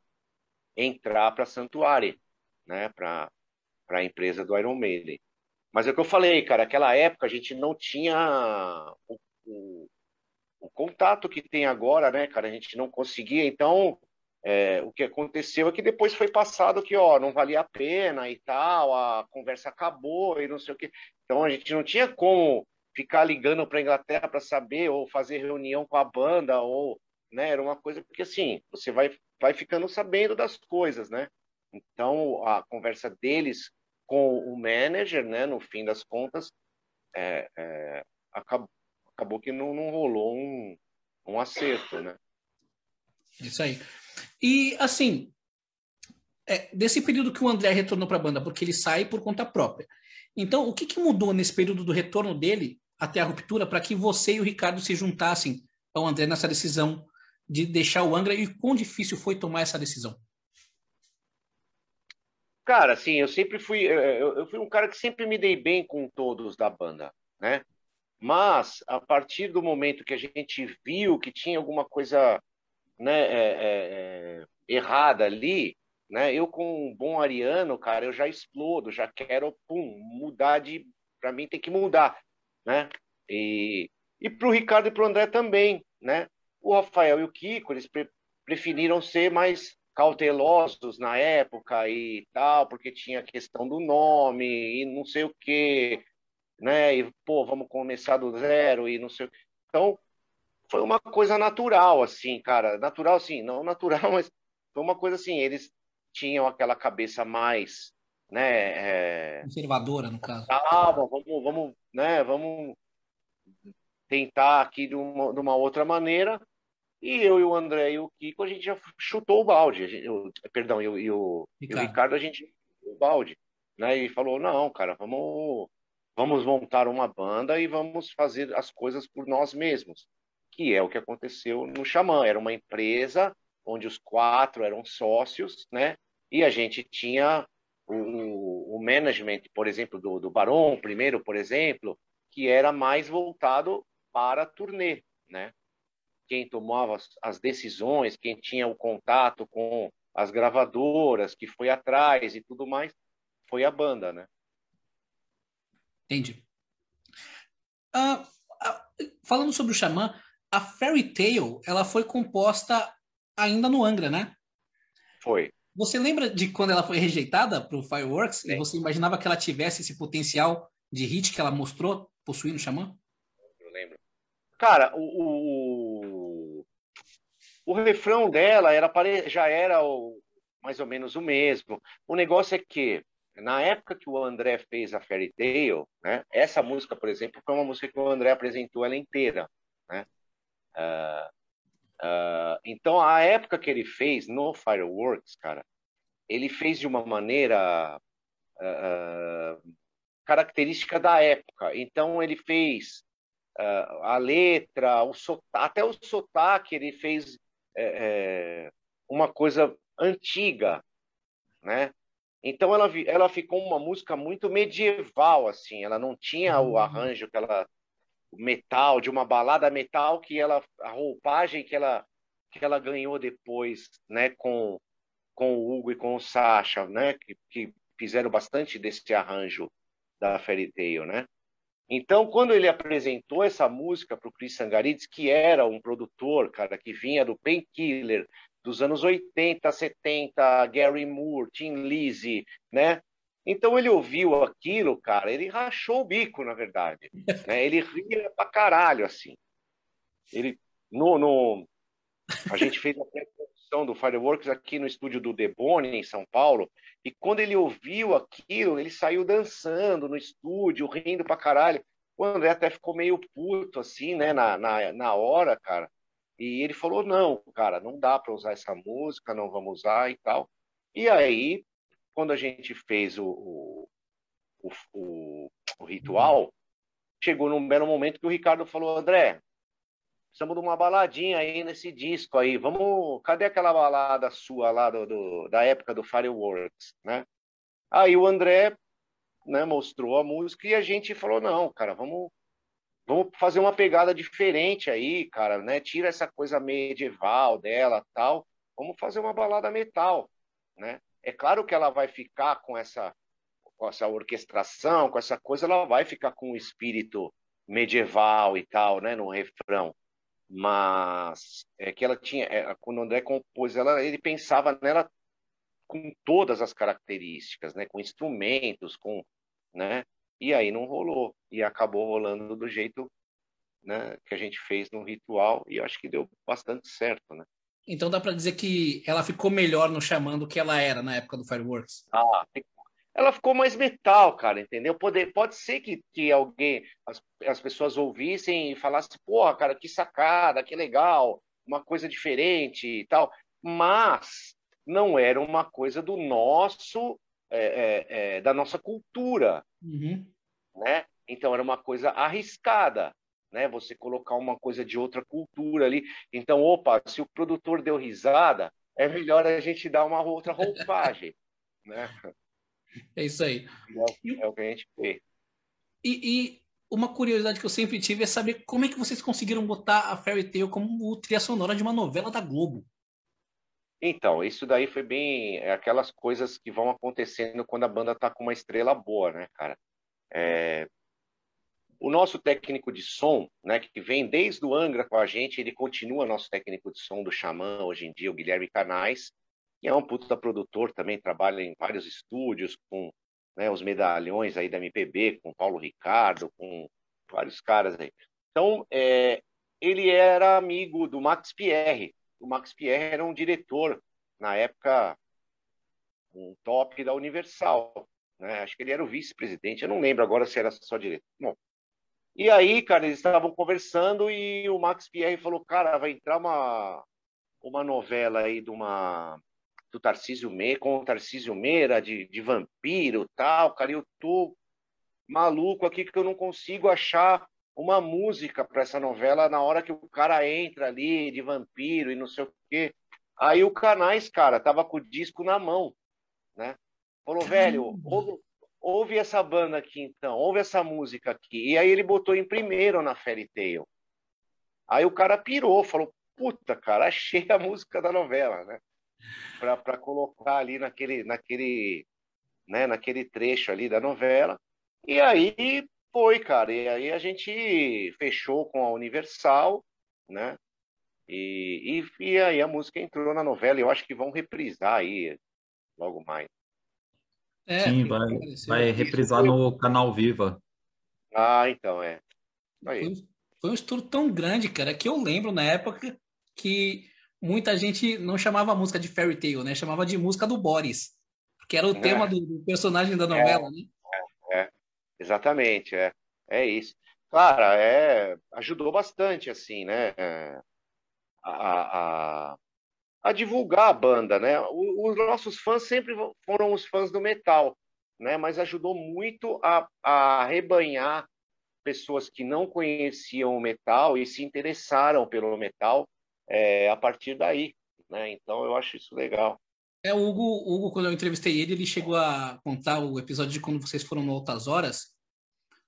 C: entrar para Santuário, né? Para a empresa do Iron Maiden. Mas é o que eu falei, cara, aquela época a gente não tinha o, o, o contato que tem agora, né, cara? A gente não conseguia, então é, o que aconteceu é que depois foi passado que, ó, não valia a pena e tal, a conversa acabou e não sei o que. Então a gente não tinha como ficar ligando para a Inglaterra para saber ou fazer reunião com a banda ou, né, era uma coisa porque assim, você vai vai ficando sabendo das coisas, né? Então a conversa deles com o manager, né, no fim das contas, é, é, acabou, acabou que não, não rolou um, um acerto, né?
A: Isso aí. E, assim, é, desse período que o André retornou para a banda, porque ele sai por conta própria. Então, o que, que mudou nesse período do retorno dele até a ruptura para que você e o Ricardo se juntassem ao André nessa decisão de deixar o Angra e quão difícil foi tomar essa decisão?
C: Cara, assim, eu sempre fui, eu, fui um cara que sempre me dei bem com todos da banda, né? Mas a partir do momento que a gente viu que tinha alguma coisa né, é, é, é, errada ali, né? Eu com um bom ariano, cara, eu já explodo, já quero, pum, mudar de, para mim tem que mudar, né? E e para o Ricardo e para o André também, né? O Rafael e o Kiko, eles pre preferiram ser mais cautelosos na época e tal, porque tinha a questão do nome e não sei o quê, né? E pô, vamos começar do zero e não sei o quê. Então, foi uma coisa natural, assim, cara. Natural, assim, não natural, mas foi uma coisa assim. Eles tinham aquela cabeça mais, né?
A: É... Conservadora, no caso.
C: Ah, vamos, vamos, né? Vamos tentar aqui de uma, de uma outra maneira. E eu e o André e o Kiko, a gente já chutou o balde. Gente, eu, perdão, eu, e, o, Ricardo. e o Ricardo, a gente o balde. Né? E falou, não, cara, vamos, vamos montar uma banda e vamos fazer as coisas por nós mesmos que é o que aconteceu no Xamã. Era uma empresa onde os quatro eram sócios, né? E a gente tinha o, o management, por exemplo, do, do Barão, primeiro, por exemplo, que era mais voltado para a turnê, né? Quem tomava as, as decisões, quem tinha o contato com as gravadoras, que foi atrás e tudo mais, foi a banda, né?
A: Entendi. Uh, uh, falando sobre o Xamã, a Fairy Tale, ela foi composta ainda no Angra, né?
C: Foi.
A: Você lembra de quando ela foi rejeitada para o Fireworks? Sim. E você imaginava que ela tivesse esse potencial de hit que ela mostrou possuir no Xamã?
C: Eu lembro. Cara, o, o, o refrão dela era, já era o, mais ou menos o mesmo. O negócio é que, na época que o André fez a Fairy Tale, né, essa música, por exemplo, foi uma música que o André apresentou ela inteira. Né? Uh, uh, então, a época que ele fez no Fireworks, cara, ele fez de uma maneira uh, característica da época. Então, ele fez a letra, o até o sotaque, ele fez é, é, uma coisa antiga, né? Então ela, ela ficou uma música muito medieval, assim. Ela não tinha o uhum. arranjo que ela metal, de uma balada metal que ela a roupagem que ela que ela ganhou depois, né, com com o Hugo e com o Sasha, né, que, que fizeram bastante desse arranjo da Fairy Tail, né? Então, quando ele apresentou essa música para o Chris Sangarides, que era um produtor, cara, que vinha do Painkiller, dos anos 80, 70, Gary Moore, Tim Lizzy, né? Então ele ouviu aquilo, cara, ele rachou o bico, na verdade. Né? Ele ria pra caralho, assim. Ele, no, no... A gente fez a pré-produção do Fireworks aqui no estúdio do Debone, em São Paulo, e quando ele ouviu aquilo, ele saiu dançando no estúdio, rindo pra caralho. O André até ficou meio puto, assim, né, na, na, na hora, cara. E ele falou: não, cara, não dá para usar essa música, não vamos usar e tal. E aí quando a gente fez o, o, o, o ritual, chegou num belo momento que o Ricardo falou, André, precisamos de uma baladinha aí nesse disco aí. Vamos, cadê aquela balada sua lá do, do da época do Fireworks, né? Aí o André, né, mostrou a música e a gente falou não, cara, vamos vamos fazer uma pegada diferente aí, cara, né? Tira essa coisa medieval dela, tal. Vamos fazer uma balada metal, né? É claro que ela vai ficar com essa com essa orquestração, com essa coisa, ela vai ficar com o espírito medieval e tal, né, no refrão. Mas é que ela tinha, é, quando o André compôs ela, ele pensava nela com todas as características, né, com instrumentos, com, né, e aí não rolou e acabou rolando do jeito, né, que a gente fez no ritual e eu acho que deu bastante certo, né.
A: Então dá para dizer que ela ficou melhor no chamando do que ela era na época do Fireworks.
C: Ah, ela ficou mais metal, cara, entendeu? Pode, pode ser que, que alguém, as, as pessoas ouvissem e falassem, porra, cara, que sacada, que legal, uma coisa diferente e tal, mas não era uma coisa do nosso, é, é, é, da nossa cultura, uhum. né? Então era uma coisa arriscada, né? Você colocar uma coisa de outra cultura ali. Então, opa, se o produtor deu risada, é melhor a gente dar uma outra roupagem, né?
A: É isso aí.
C: É, é o que a gente vê.
A: E, e, uma curiosidade que eu sempre tive é saber como é que vocês conseguiram botar a Fairy Tail como trilha sonora de uma novela da Globo.
C: Então, isso daí foi bem é aquelas coisas que vão acontecendo quando a banda tá com uma estrela boa, né, cara? É... O nosso técnico de som, né, que vem desde o Angra com a gente, ele continua nosso técnico de som do Xamã hoje em dia, o Guilherme Canais, que é um puta produtor também, trabalha em vários estúdios com né, os medalhões aí da MPB, com Paulo Ricardo, com vários caras aí. Então, é, ele era amigo do Max Pierre. O Max Pierre era um diretor, na época, um top da Universal. Né? Acho que ele era o vice-presidente, eu não lembro agora se era só diretor. Bom, e aí, cara, eles estavam conversando e o Max Pierre falou, cara, vai entrar uma, uma novela aí de uma do Tarcísio Meira, com o Tarcísio Meira, de, de vampiro tal, cara, eu tô maluco aqui que eu não consigo achar uma música para essa novela na hora que o cara entra ali de vampiro e não sei o quê. Aí o Canais, cara, tava com o disco na mão, né? Falou, velho, ouve, ouve, essa banda aqui então, ouve essa música aqui. E aí ele botou em primeiro na Fairy Tail. Aí o cara pirou, falou, puta, cara, achei a música da novela, né? para colocar ali naquele, naquele, né, naquele trecho ali da novela. E aí foi, cara. E aí a gente fechou com a Universal, né? E, e, e aí a música entrou na novela. E eu acho que vão reprisar aí logo mais.
B: É, Sim, vai, vai reprisar no canal Viva.
C: Ah, então é.
A: Foi, foi um estudo tão grande, cara, que eu lembro na época que muita gente não chamava a música de Fairy Tail, né? Chamava de música do Boris, que era o é. tema do, do, personagem da novela,
C: é,
A: né?
C: É, é, exatamente, é, é isso. Cara, é, ajudou bastante, assim, né? É, a, a, a divulgar a banda, né? Os nossos fãs sempre foram os fãs do metal, né? Mas ajudou muito a, a rebanhar pessoas que não conheciam o metal e se interessaram pelo metal é, a partir daí. Né? Então eu acho isso legal.
A: É, o Hugo, Hugo, quando eu entrevistei ele, ele chegou a contar o episódio de quando vocês foram no Altas Horas,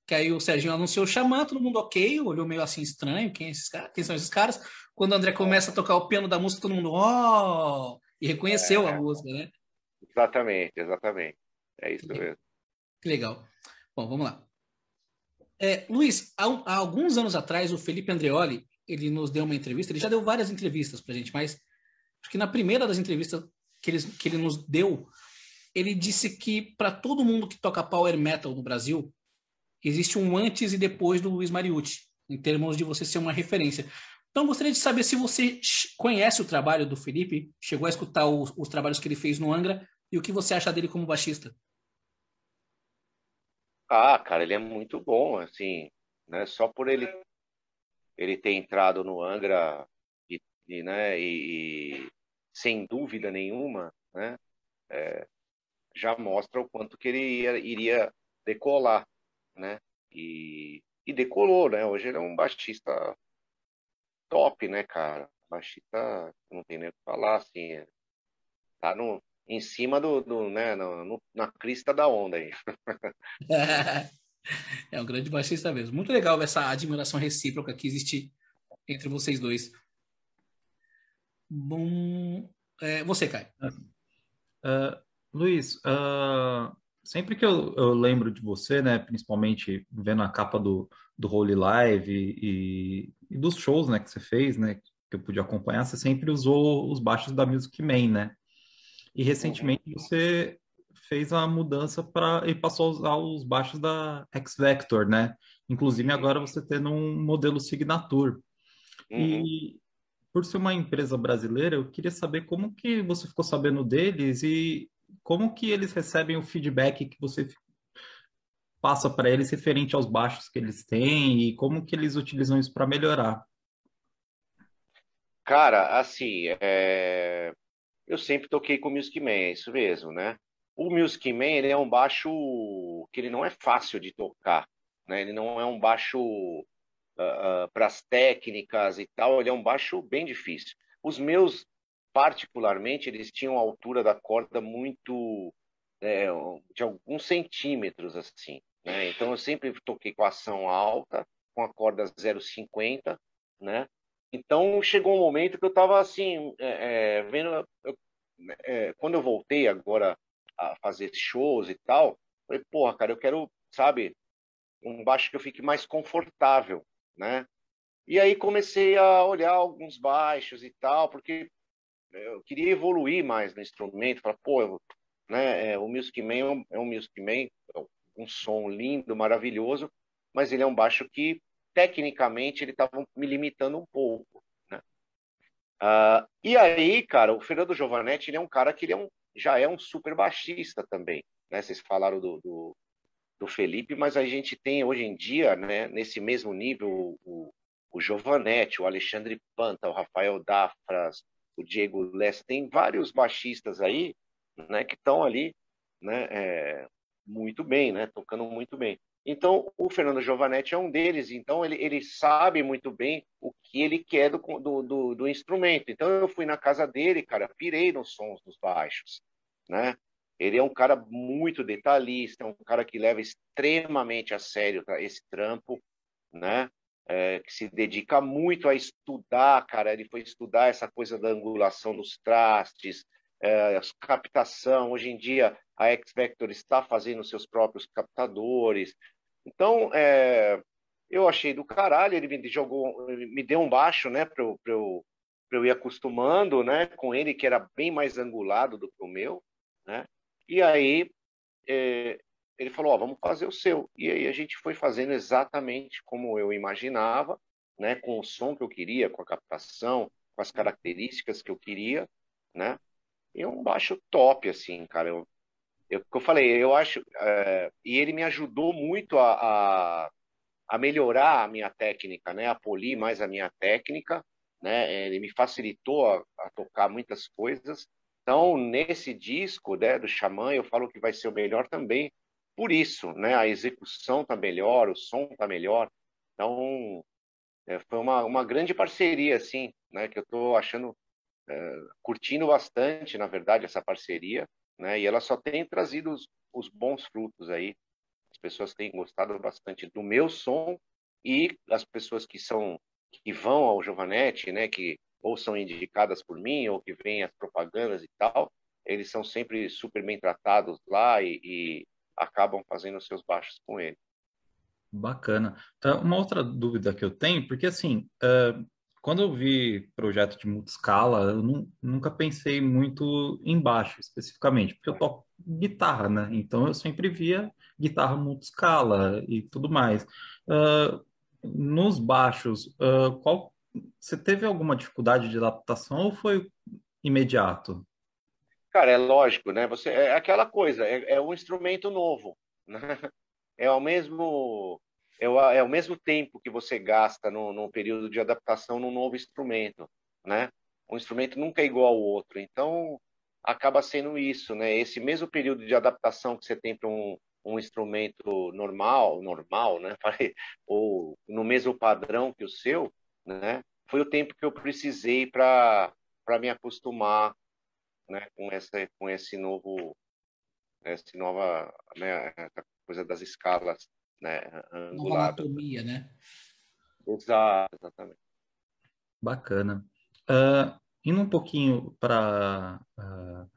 A: que aí o Serginho anunciou chamar, todo mundo ok, olhou meio assim estranho, quem, é esses caras? quem são esses caras? Quando o André começa a tocar o piano da música, todo mundo, ó, oh! e reconheceu é, a música, né?
C: Exatamente, exatamente. É isso mesmo.
A: Que legal. Bom, vamos lá. É, Luiz, há, há, alguns anos atrás, o Felipe Andreoli, ele nos deu uma entrevista, ele já deu várias entrevistas para a gente, mas acho que na primeira das entrevistas que ele, que ele nos deu, ele disse que para todo mundo que toca power metal no Brasil, existe um antes e depois do Luiz Mariucci, em termos de você ser uma referência. Então, gostaria de saber se você conhece o trabalho do Felipe, chegou a escutar os, os trabalhos que ele fez no Angra, e o que você acha dele como baixista.
C: Ah, cara, ele é muito bom, assim, né? Só por ele ele ter entrado no Angra e, e né, e, e, sem dúvida nenhuma, né, é, já mostra o quanto que ele ia, iria decolar, né? E e decolou, né? Hoje ele é um baixista top, né, cara? Baixista, não tem nem o que falar, assim, tá no, em cima do, do né, no, na crista da onda aí.
A: é um grande baixista mesmo. Muito legal essa admiração recíproca que existe entre vocês dois. Bom, é, você, Caio.
B: Uh, Luiz, uh, sempre que eu, eu, lembro de você, né, principalmente vendo a capa do, do Holy Live e, e, dos shows, né, que você fez, né, que eu pude acompanhar, você sempre usou os baixos da Music Man, né? E recentemente uhum. você fez a mudança para e passou a usar os baixos da X Vector, né? Inclusive agora você tendo um modelo Signature. Uhum. E por ser uma empresa brasileira, eu queria saber como que você ficou sabendo deles e como que eles recebem o feedback que você passa para eles referente aos baixos que eles têm e como que eles utilizam isso para melhorar.
C: Cara, assim, é... eu sempre toquei com o Music Man, é isso mesmo, né? O Music Man, ele é um baixo que ele não é fácil de tocar, né? Ele não é um baixo uh, uh, para as técnicas e tal, ele é um baixo bem difícil. Os meus, particularmente, eles tinham a altura da corda muito é, de alguns centímetros assim, né? Então eu sempre toquei com ação alta, com a corda 0,50, né? Então chegou um momento que eu estava assim, é, é, vendo. Eu, é, quando eu voltei agora a fazer shows e tal, falei, porra, cara, eu quero, sabe, um baixo que eu fique mais confortável, né? E aí comecei a olhar alguns baixos e tal, porque eu queria evoluir mais no instrumento, falar, pô, né, é, o Music Man é um, é um Music Man, é um som lindo, maravilhoso, mas ele é um baixo que tecnicamente ele estava me limitando um pouco. Né? Uh, e aí, cara, o Fernando Giovanetti ele é um cara que ele é um, já é um super baixista também. Né? Vocês falaram do, do, do, Felipe, mas a gente tem hoje em dia, né, nesse mesmo nível, o, o Giovanetti, o Alexandre Panta, o Rafael Dafras, o Diego Lessa, tem vários baixistas aí né, que estão ali né, é, muito bem, né, tocando muito bem. Então, o Fernando Giovanetti é um deles, então ele, ele sabe muito bem o que ele quer do, do, do, do instrumento. Então, eu fui na casa dele, cara, pirei nos sons dos baixos, né? Ele é um cara muito detalhista, é um cara que leva extremamente a sério esse trampo, né? É, que se dedica muito a estudar, cara. Ele foi estudar essa coisa da angulação dos trastes, é, captação. Hoje em dia, a X Vector está fazendo seus próprios captadores. Então, é, eu achei do caralho, ele me jogou, me deu um baixo, né, para eu, eu, eu ir acostumando, né, com ele, que era bem mais angulado do que o meu, né, e aí é, ele falou, vamos fazer o seu. E aí a gente foi fazendo exatamente como eu imaginava, né, com o som que eu queria, com a captação, com as características que eu queria, né, um baixo top, assim, cara, eu eu, eu falei, eu acho, é, e ele me ajudou muito a, a, a, melhorar a minha técnica, né, a polir mais a minha técnica, né, ele me facilitou a, a tocar muitas coisas. Então, nesse disco né, do Xamã, eu falo que vai ser o melhor também por isso, né, a execução tá melhor, o som tá melhor. Então, é, foi uma, uma grande parceria, assim, né, que eu estou achando, curtindo bastante, na verdade, essa parceria né? E ela só tem trazido os, os bons frutos aí. As pessoas têm gostado bastante do meu som e as pessoas que são que vão ao Giovanetti, né, que ou são indicadas por mim ou que vêm as propagandas e tal, eles são sempre super bem tratados lá e, e acabam fazendo seus baixos com ele.
B: Bacana. Tá, uma outra dúvida que eu tenho, porque assim, uh, quando eu vi projeto de multiscala, eu não, nunca pensei muito em baixo, especificamente, porque eu toco guitarra, né? Então eu sempre via guitarra multiscala e tudo mais. Uh, nos baixos, uh, qual, você teve alguma dificuldade de adaptação ou foi imediato?
C: Cara, é lógico, né? Você é aquela coisa, é, é um instrumento novo, né? É o mesmo é o, é o mesmo tempo que você gasta no, no período de adaptação num novo instrumento, né? Um instrumento nunca é igual ao outro, então acaba sendo isso, né? Esse mesmo período de adaptação que você tem para um, um instrumento normal, normal, né? Ou no mesmo padrão que o seu, né? Foi o tempo que eu precisei para para me acostumar, né? Com essa com esse novo essa nova né? Essa coisa das escalas, né?
A: Nova anatomia, né?
C: Exato, exatamente.
B: Bacana. Uh, indo um pouquinho para uh,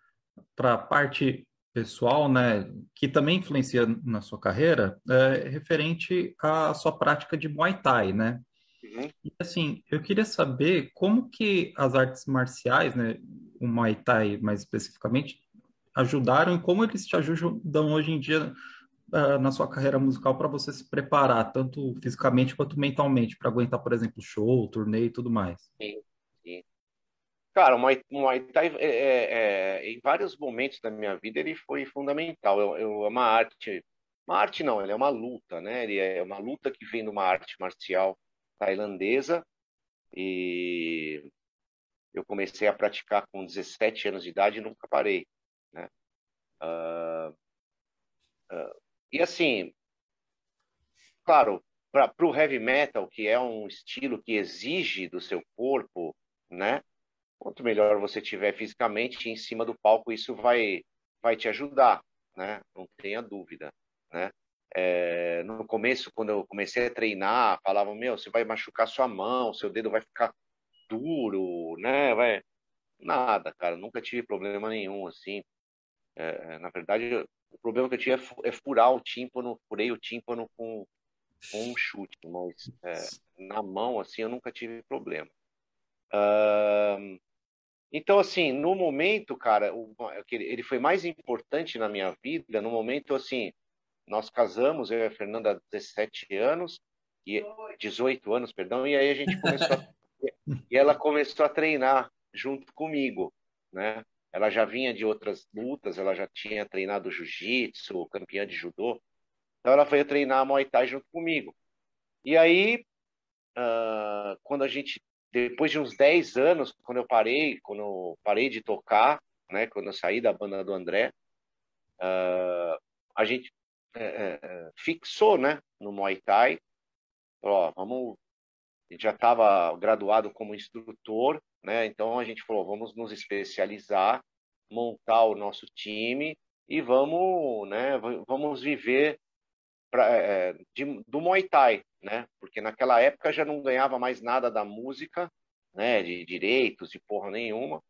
B: para a parte pessoal, né, que também influencia na sua carreira, é referente à sua prática de Muay Thai, né? Uhum. E assim, eu queria saber como que as artes marciais, né, o Muay Thai mais especificamente, ajudaram e como eles te ajudam hoje em dia na sua carreira musical para você se preparar, tanto fisicamente quanto mentalmente, para aguentar, por exemplo, show, turnê e tudo mais.
C: Sim, sim. Cara, o Muay, Muay Thai, é, é, é, em vários momentos da minha vida, ele foi fundamental. Eu, eu, é uma arte, uma arte não, ele é uma luta, né? Ele é uma luta que vem de uma arte marcial tailandesa e eu comecei a praticar com 17 anos de idade e nunca parei, né? Uh, e assim, claro, para o heavy metal, que é um estilo que exige do seu corpo, né? Quanto melhor você tiver fisicamente em cima do palco, isso vai, vai te ajudar, né? Não tenha dúvida, né? É, no começo, quando eu comecei a treinar, falavam, meu, você vai machucar sua mão, seu dedo vai ficar duro, né? Vai... Nada, cara, nunca tive problema nenhum, assim. É, na verdade, o problema que eu tinha é, é furar o tímpano, furei o tímpano com, com um chute, mas é, na mão, assim, eu nunca tive problema. Uh, então, assim, no momento, cara, o, ele foi mais importante na minha vida, no momento, assim, nós casamos, eu e a Fernanda, há 17 anos, e 18 anos, perdão, e aí a gente começou a, e ela começou a treinar junto comigo, né? Ela já vinha de outras lutas, ela já tinha treinado jiu-jitsu, campeã de judô, então ela foi treinar Muay Thai junto comigo. E aí, uh, quando a gente depois de uns 10 anos, quando eu parei, quando eu parei de tocar, né, quando eu saí da banda do André, uh, a gente uh, fixou, né, no Muay Thai, ó, vamos, gente já estava graduado como instrutor, né, então a gente falou, vamos nos especializar, montar o nosso time e vamos, né, vamos viver pra, é, de, do Muay Thai, né? Porque naquela época já não ganhava mais nada da música, né? De direitos, de porra nenhuma.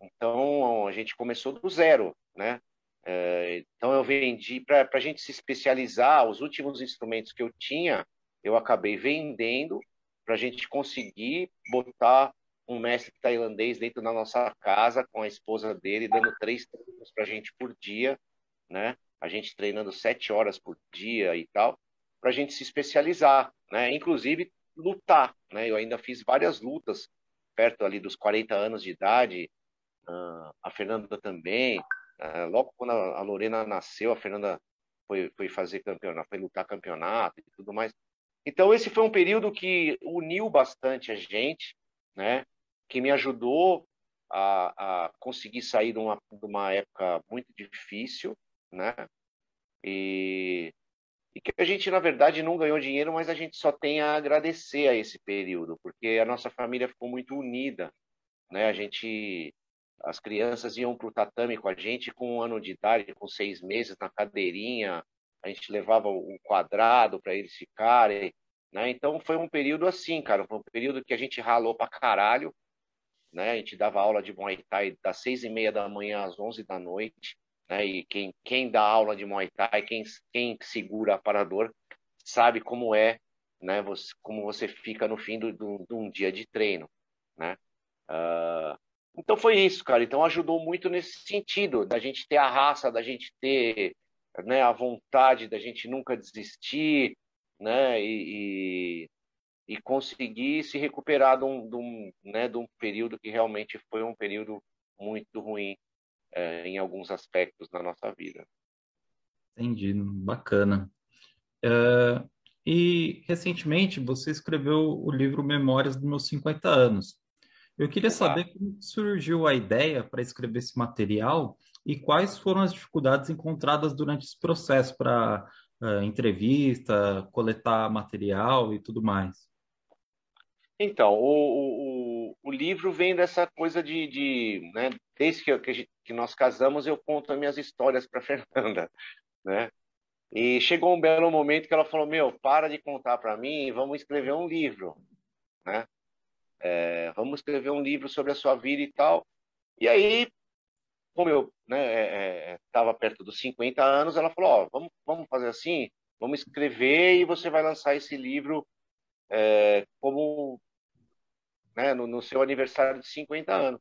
C: Então a gente começou do zero, né? É, então eu vendi para a gente se especializar. Os últimos instrumentos que eu tinha, eu acabei vendendo para a gente conseguir botar um mestre tailandês dentro da nossa casa com a esposa dele, dando três treinos para a gente por dia, né? a gente treinando sete horas por dia e tal, para a gente se especializar, né? Inclusive lutar, né? Eu ainda fiz várias lutas perto ali dos 40 anos de idade, uh, a Fernanda também. Uh, logo quando a Lorena nasceu, a Fernanda foi, foi fazer campeonato, foi lutar campeonato e tudo mais. Então esse foi um período que uniu bastante a gente, né? Que me ajudou a, a conseguir sair de uma, de uma época muito difícil, né? E, e que a gente, na verdade, não ganhou dinheiro, mas a gente só tem a agradecer a esse período, porque a nossa família ficou muito unida, né? A gente, as crianças iam para o tatame com a gente com um ano de idade, com seis meses, na cadeirinha, a gente levava um quadrado para eles ficarem, né? Então foi um período assim, cara, foi um período que a gente ralou para caralho, né? A gente dava aula de Muay Thai das seis e meia da manhã às onze da noite, né? E quem, quem dá aula de Muay Thai, quem, quem segura aparador, sabe como é, né? Você, como você fica no fim de um dia de treino, né? Uh, então foi isso, cara. Então ajudou muito nesse sentido, da gente ter a raça, da gente ter né, a vontade, da gente nunca desistir, né? E, e, e conseguir se recuperar de um, de, um, né, de um período que realmente foi um período muito ruim é, em alguns aspectos da nossa vida.
B: Entendi, bacana. É, e recentemente você escreveu o livro Memórias dos Meus 50 Anos. Eu queria saber como surgiu a ideia para escrever esse material e quais foram as dificuldades encontradas durante esse processo para uh, entrevista, coletar material e tudo mais?
C: Então, o, o, o livro vem dessa coisa de, de né, desde que, que, gente, que, nós casamos, eu conto as minhas histórias para Fernanda, né? E chegou um belo momento que ela falou: Meu, para de contar para mim, vamos escrever um livro, né? É, vamos escrever um livro sobre a sua vida e tal. E aí, como eu né, estava é, é, perto dos 50 anos, ela falou: Ó, vamos, vamos fazer assim, vamos escrever e você vai lançar esse livro é, como né, no, no seu aniversário de 50 anos.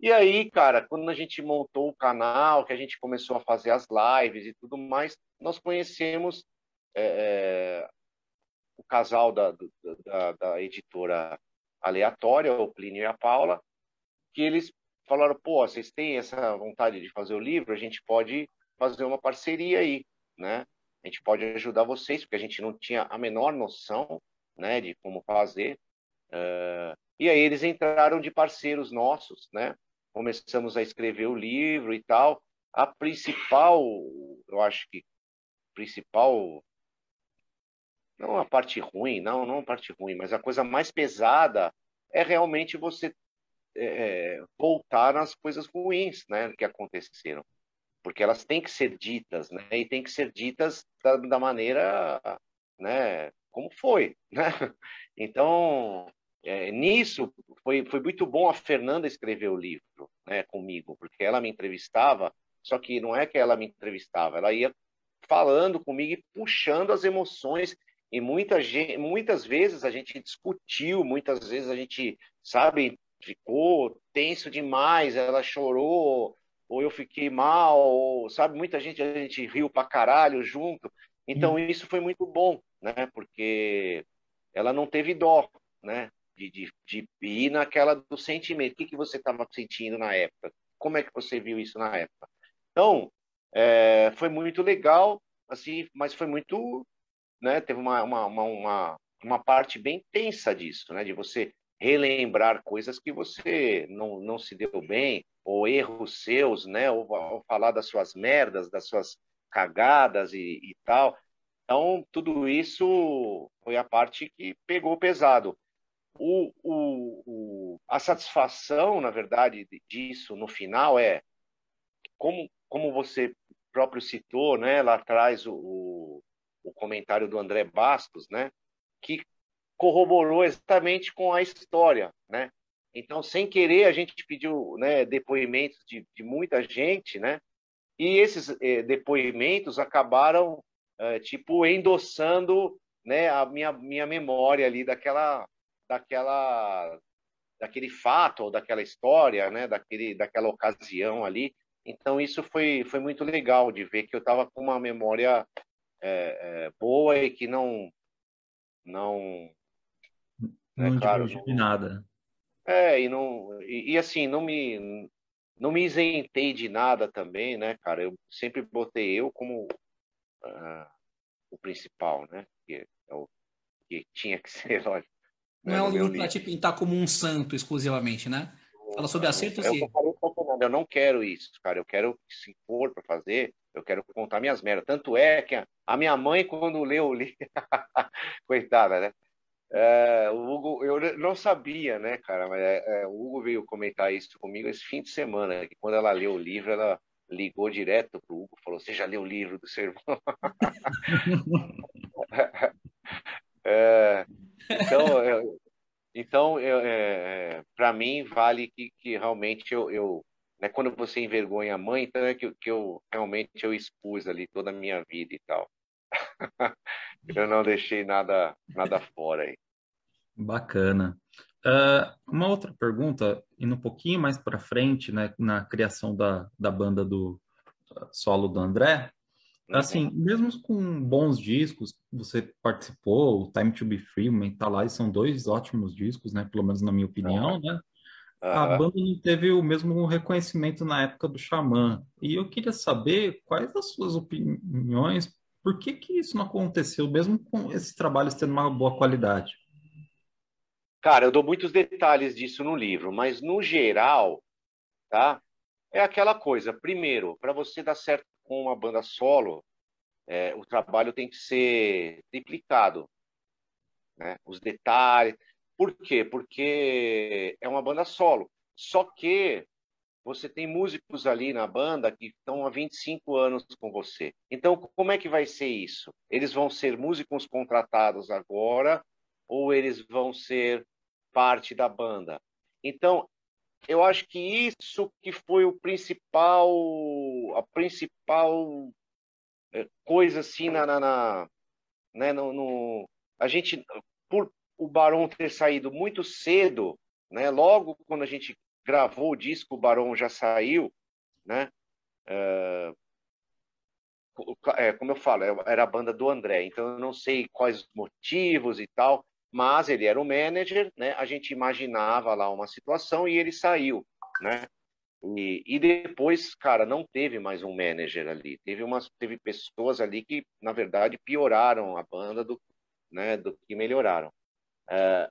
C: E aí, cara, quando a gente montou o canal, que a gente começou a fazer as lives e tudo mais, nós conhecemos é, é o casal da, da, da, editora aleatória, o Plínio e a Paula, que eles falaram, pô, vocês têm essa vontade de fazer o livro, a gente pode fazer uma parceria aí, né? A gente pode ajudar vocês, porque a gente não tinha a menor noção, né, de como fazer. Uh, e aí eles entraram de parceiros nossos, né? Começamos a escrever o livro e tal. A principal, eu acho que principal não a parte ruim, não, não a parte ruim, mas a coisa mais pesada é realmente você é, é, voltar nas coisas ruins, né, que aconteceram, porque elas têm que ser ditas, né, e têm que ser ditas da, da maneira, né, como foi, né? Então é, nisso foi foi muito bom a Fernanda escrever o livro, né, comigo, porque ela me entrevistava, só que não é que ela me entrevistava, ela ia falando comigo e puxando as emoções e muita gente, muitas vezes a gente discutiu, muitas vezes a gente, sabe, ficou tenso demais, ela chorou, ou eu fiquei mal, ou, sabe, muita gente a gente riu pra caralho junto. Então hum. isso foi muito bom, né? Porque ela não teve dó, né? De, de, de ir naquela do sentimento. O que, que você estava sentindo na época? Como é que você viu isso na época? Então, é, foi muito legal, assim, mas foi muito, né? Teve uma, uma, uma, uma, parte bem tensa disso, né? De você relembrar coisas que você não, não se deu bem, ou erros seus, né? Ou, ou falar das suas merdas, das suas cagadas e, e tal. Então, tudo isso foi a parte que pegou pesado. O, o, o, a satisfação, na verdade, disso no final é como, como você próprio citou, né, lá atrás o, o comentário do André Bastos, né, que corroborou exatamente com a história, né? Então, sem querer, a gente pediu né, depoimentos de, de muita gente, né? E esses eh, depoimentos acabaram, eh, tipo, endossando né, a minha, minha memória ali daquela, daquela, daquele fato ou daquela história, né? Daquele, daquela ocasião ali. Então, isso foi, foi muito legal de ver que eu estava com uma memória é, é, boa e que não. Não,
B: né, não claro, não, nada.
C: É, e, não, e, e, assim, não me, não me isentei de nada também, né, cara? Eu sempre botei eu como uh, o principal, né? Que, é o, que tinha que ser, lógico.
A: Não é um livro para te pintar como um santo exclusivamente, né? Fala sobre acertos
C: e eu não quero isso, cara. Eu quero, se for para fazer, eu quero contar minhas merdas. Tanto é que a, a minha mãe, quando leu o livro, coitada, né? É, o Hugo, eu não sabia, né, cara? Mas é, é, o Hugo veio comentar isso comigo esse fim de semana, que quando ela leu o livro, ela ligou direto pro Hugo, falou: "Você já leu o livro do seu irmão?" é, então, eu, então é, para mim vale que, que realmente eu, eu né, quando você envergonha a mãe, então é que, que eu realmente eu expus ali toda a minha vida e tal. eu não deixei nada nada fora aí.
B: Bacana. Uh, uma outra pergunta, indo um pouquinho mais para frente, né, na criação da, da banda do solo do André, uhum. assim, mesmo com bons discos, você participou, o Time to Be Free, Mental Lies, são dois ótimos discos, né, pelo menos na minha opinião, uhum. né? A banda não teve o mesmo reconhecimento na época do Xamã. E eu queria saber quais as suas opiniões, por que que isso não aconteceu, mesmo com esses trabalhos tendo uma boa qualidade?
C: Cara, eu dou muitos detalhes disso no livro, mas no geral, tá? é aquela coisa. Primeiro, para você dar certo com uma banda solo, é, o trabalho tem que ser triplicado. Né? Os detalhes. Por quê? Porque é uma banda solo. Só que você tem músicos ali na banda que estão há 25 anos com você. Então, como é que vai ser isso? Eles vão ser músicos contratados agora ou eles vão ser parte da banda? Então, eu acho que isso que foi o principal, a principal eh, coisa assim na, na, na né, no, no, a gente por o Barão ter saído muito cedo, né, logo quando a gente gravou o disco, o Barão já saiu, né? É, é, como eu falo, era a banda do André, então eu não sei quais os motivos e tal, mas ele era o manager, né? A gente imaginava lá uma situação e ele saiu, né? E, e depois, cara, não teve mais um manager ali. Teve umas, teve pessoas ali que, na verdade, pioraram a banda do, né, do que melhoraram. É,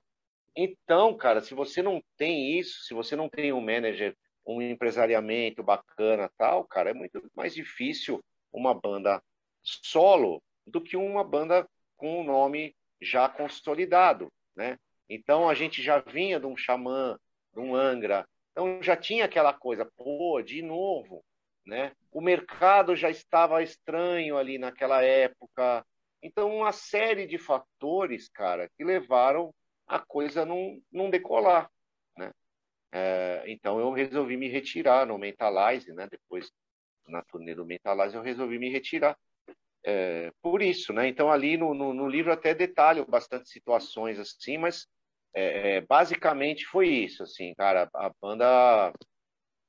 C: então, cara, se você não tem isso, se você não tem um manager, um empresariamento bacana, tal, cara, é muito mais difícil uma banda solo do que uma banda com um nome já consolidado, né? Então a gente já vinha de um xamã, de um Angra, então já tinha aquela coisa, pô, de novo, né? O mercado já estava estranho ali naquela época. Então uma série de fatores, cara, que levaram a coisa não, não decolar, né? É, então eu resolvi me retirar no Mentalize, né? Depois na turnê do Mentalize eu resolvi me retirar é, por isso, né? Então ali no, no, no, livro até detalho bastante situações assim, mas é, é, basicamente foi isso, assim, cara. A banda,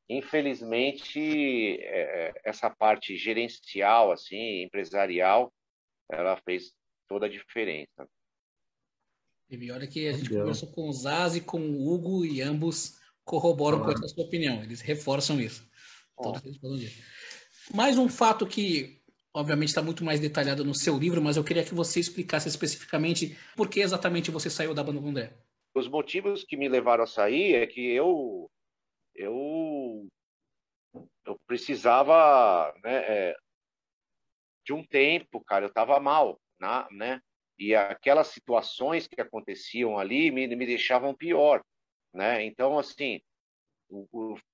C: infelizmente, é, é, essa parte gerencial, assim, empresarial, ela fez toda a diferença.
A: E olha que a gente conversou com o Zaz e com o Hugo e ambos corroboram ah. com essa sua opinião. Eles reforçam isso. Todos eles falam disso. Mais um fato que obviamente está muito mais detalhado no seu livro, mas eu queria que você explicasse especificamente por que exatamente você saiu da banda Condé.
C: Os motivos que me levaram a sair é que eu eu, eu precisava né, é, de um tempo, cara, eu estava mal, na, né? E aquelas situações que aconteciam ali me, me deixavam pior, né? Então, assim,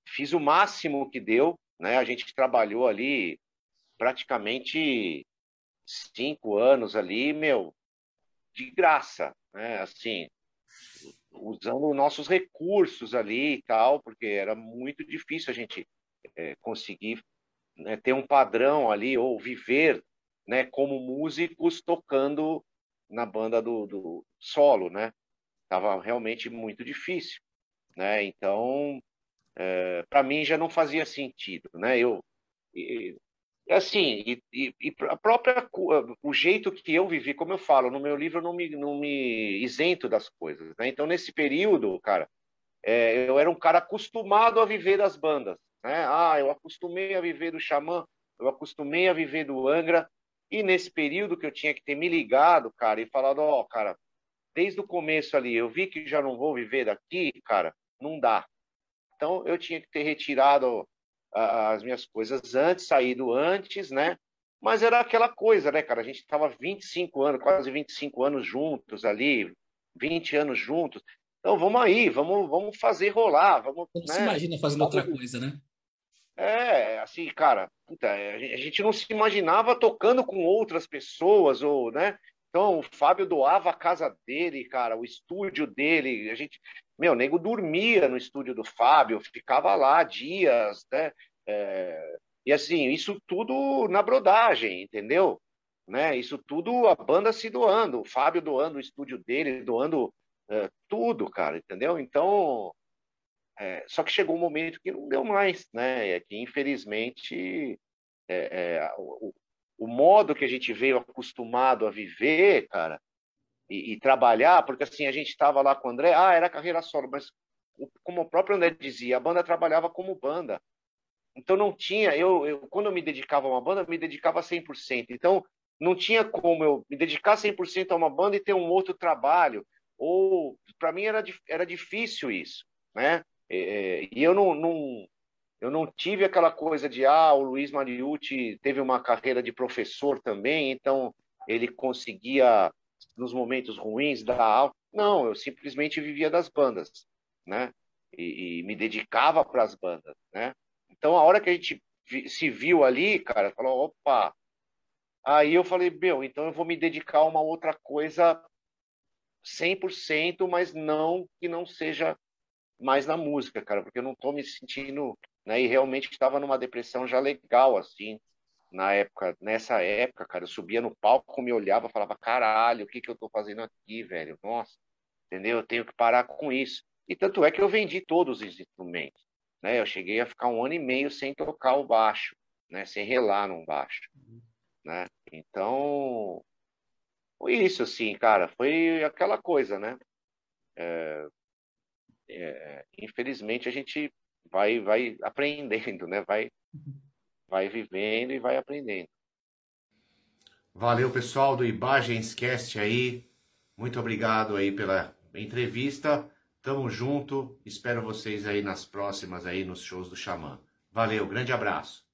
C: fiz o máximo que deu, né? A gente trabalhou ali praticamente cinco anos ali, meu, de graça, né? Assim, usando nossos recursos ali e tal, porque era muito difícil a gente é, conseguir né, ter um padrão ali ou viver, né, como músicos tocando na banda do, do solo, né? Tava realmente muito difícil, né? Então, é, para mim já não fazia sentido, né? Eu é assim, e, e, e, a própria o jeito que eu vivi, como eu falo no meu livro, eu não me, não me isento das coisas. Né? Então, nesse período, cara, é, eu era um cara acostumado a viver das bandas. Né? Ah, eu acostumei a viver do Xamã, eu acostumei a viver do Angra, e nesse período que eu tinha que ter me ligado, cara, e falado: Ó, oh, cara, desde o começo ali, eu vi que já não vou viver daqui, cara, não dá. Então, eu tinha que ter retirado as minhas coisas antes, saído antes, né? Mas era aquela coisa, né, cara? A gente estava 25 anos, quase 25 anos juntos ali, 20 anos juntos. Então vamos aí, vamos, vamos fazer rolar. Vamos,
A: Você né? se imagina fazendo outra coisa, né?
C: É, assim, cara, puta, a gente não se imaginava tocando com outras pessoas, ou, né? Então, o Fábio doava a casa dele, cara, o estúdio dele. A gente, meu, o nego dormia no estúdio do Fábio, ficava lá dias, né? É, e assim, isso tudo na brodagem, entendeu? Né? Isso tudo a banda se doando, o Fábio doando o estúdio dele, doando é, tudo, cara, entendeu? Então, é, só que chegou um momento que não deu mais, né? É que infelizmente é, é, o, o modo que a gente veio acostumado a viver, cara, e, e trabalhar, porque assim, a gente estava lá com o André, ah, era carreira solo, mas como o próprio André dizia, a banda trabalhava como banda. Então não tinha, eu, eu quando eu me dedicava a uma banda, eu me dedicava 100%. Então não tinha como eu me dedicar 100% a uma banda e ter um outro trabalho. Ou para mim era, era difícil isso, né? E, e eu não, não, Eu não tive aquela coisa de, ah, o Luiz Mariucci teve uma carreira de professor também, então ele conseguia, nos momentos ruins, dar aula. Não, eu simplesmente vivia das bandas, né? E, e me dedicava para as bandas, né? Então, a hora que a gente se viu ali, cara, falou, opa. Aí eu falei, meu, então eu vou me dedicar a uma outra coisa 100%, mas não que não seja mais na música, cara, porque eu não tô me sentindo, né? E realmente estava numa depressão já legal, assim, na época, nessa época, cara, eu subia no palco, me olhava, falava, caralho, o que que eu tô fazendo aqui, velho? Nossa, entendeu? Eu tenho que parar com isso. E tanto é que eu vendi todos os instrumentos, né? Eu cheguei a ficar um ano e meio sem tocar o baixo, né? Sem relar num baixo, né? Então, foi isso, assim, cara, foi aquela coisa, né? É, é, infelizmente a gente vai, vai aprendendo, né? Vai, vai vivendo e vai aprendendo.
D: Valeu, pessoal do Ibagenscast aí. Muito obrigado aí pela entrevista. Tamo junto. Espero vocês aí nas próximas aí nos shows do Xamã. Valeu, grande abraço.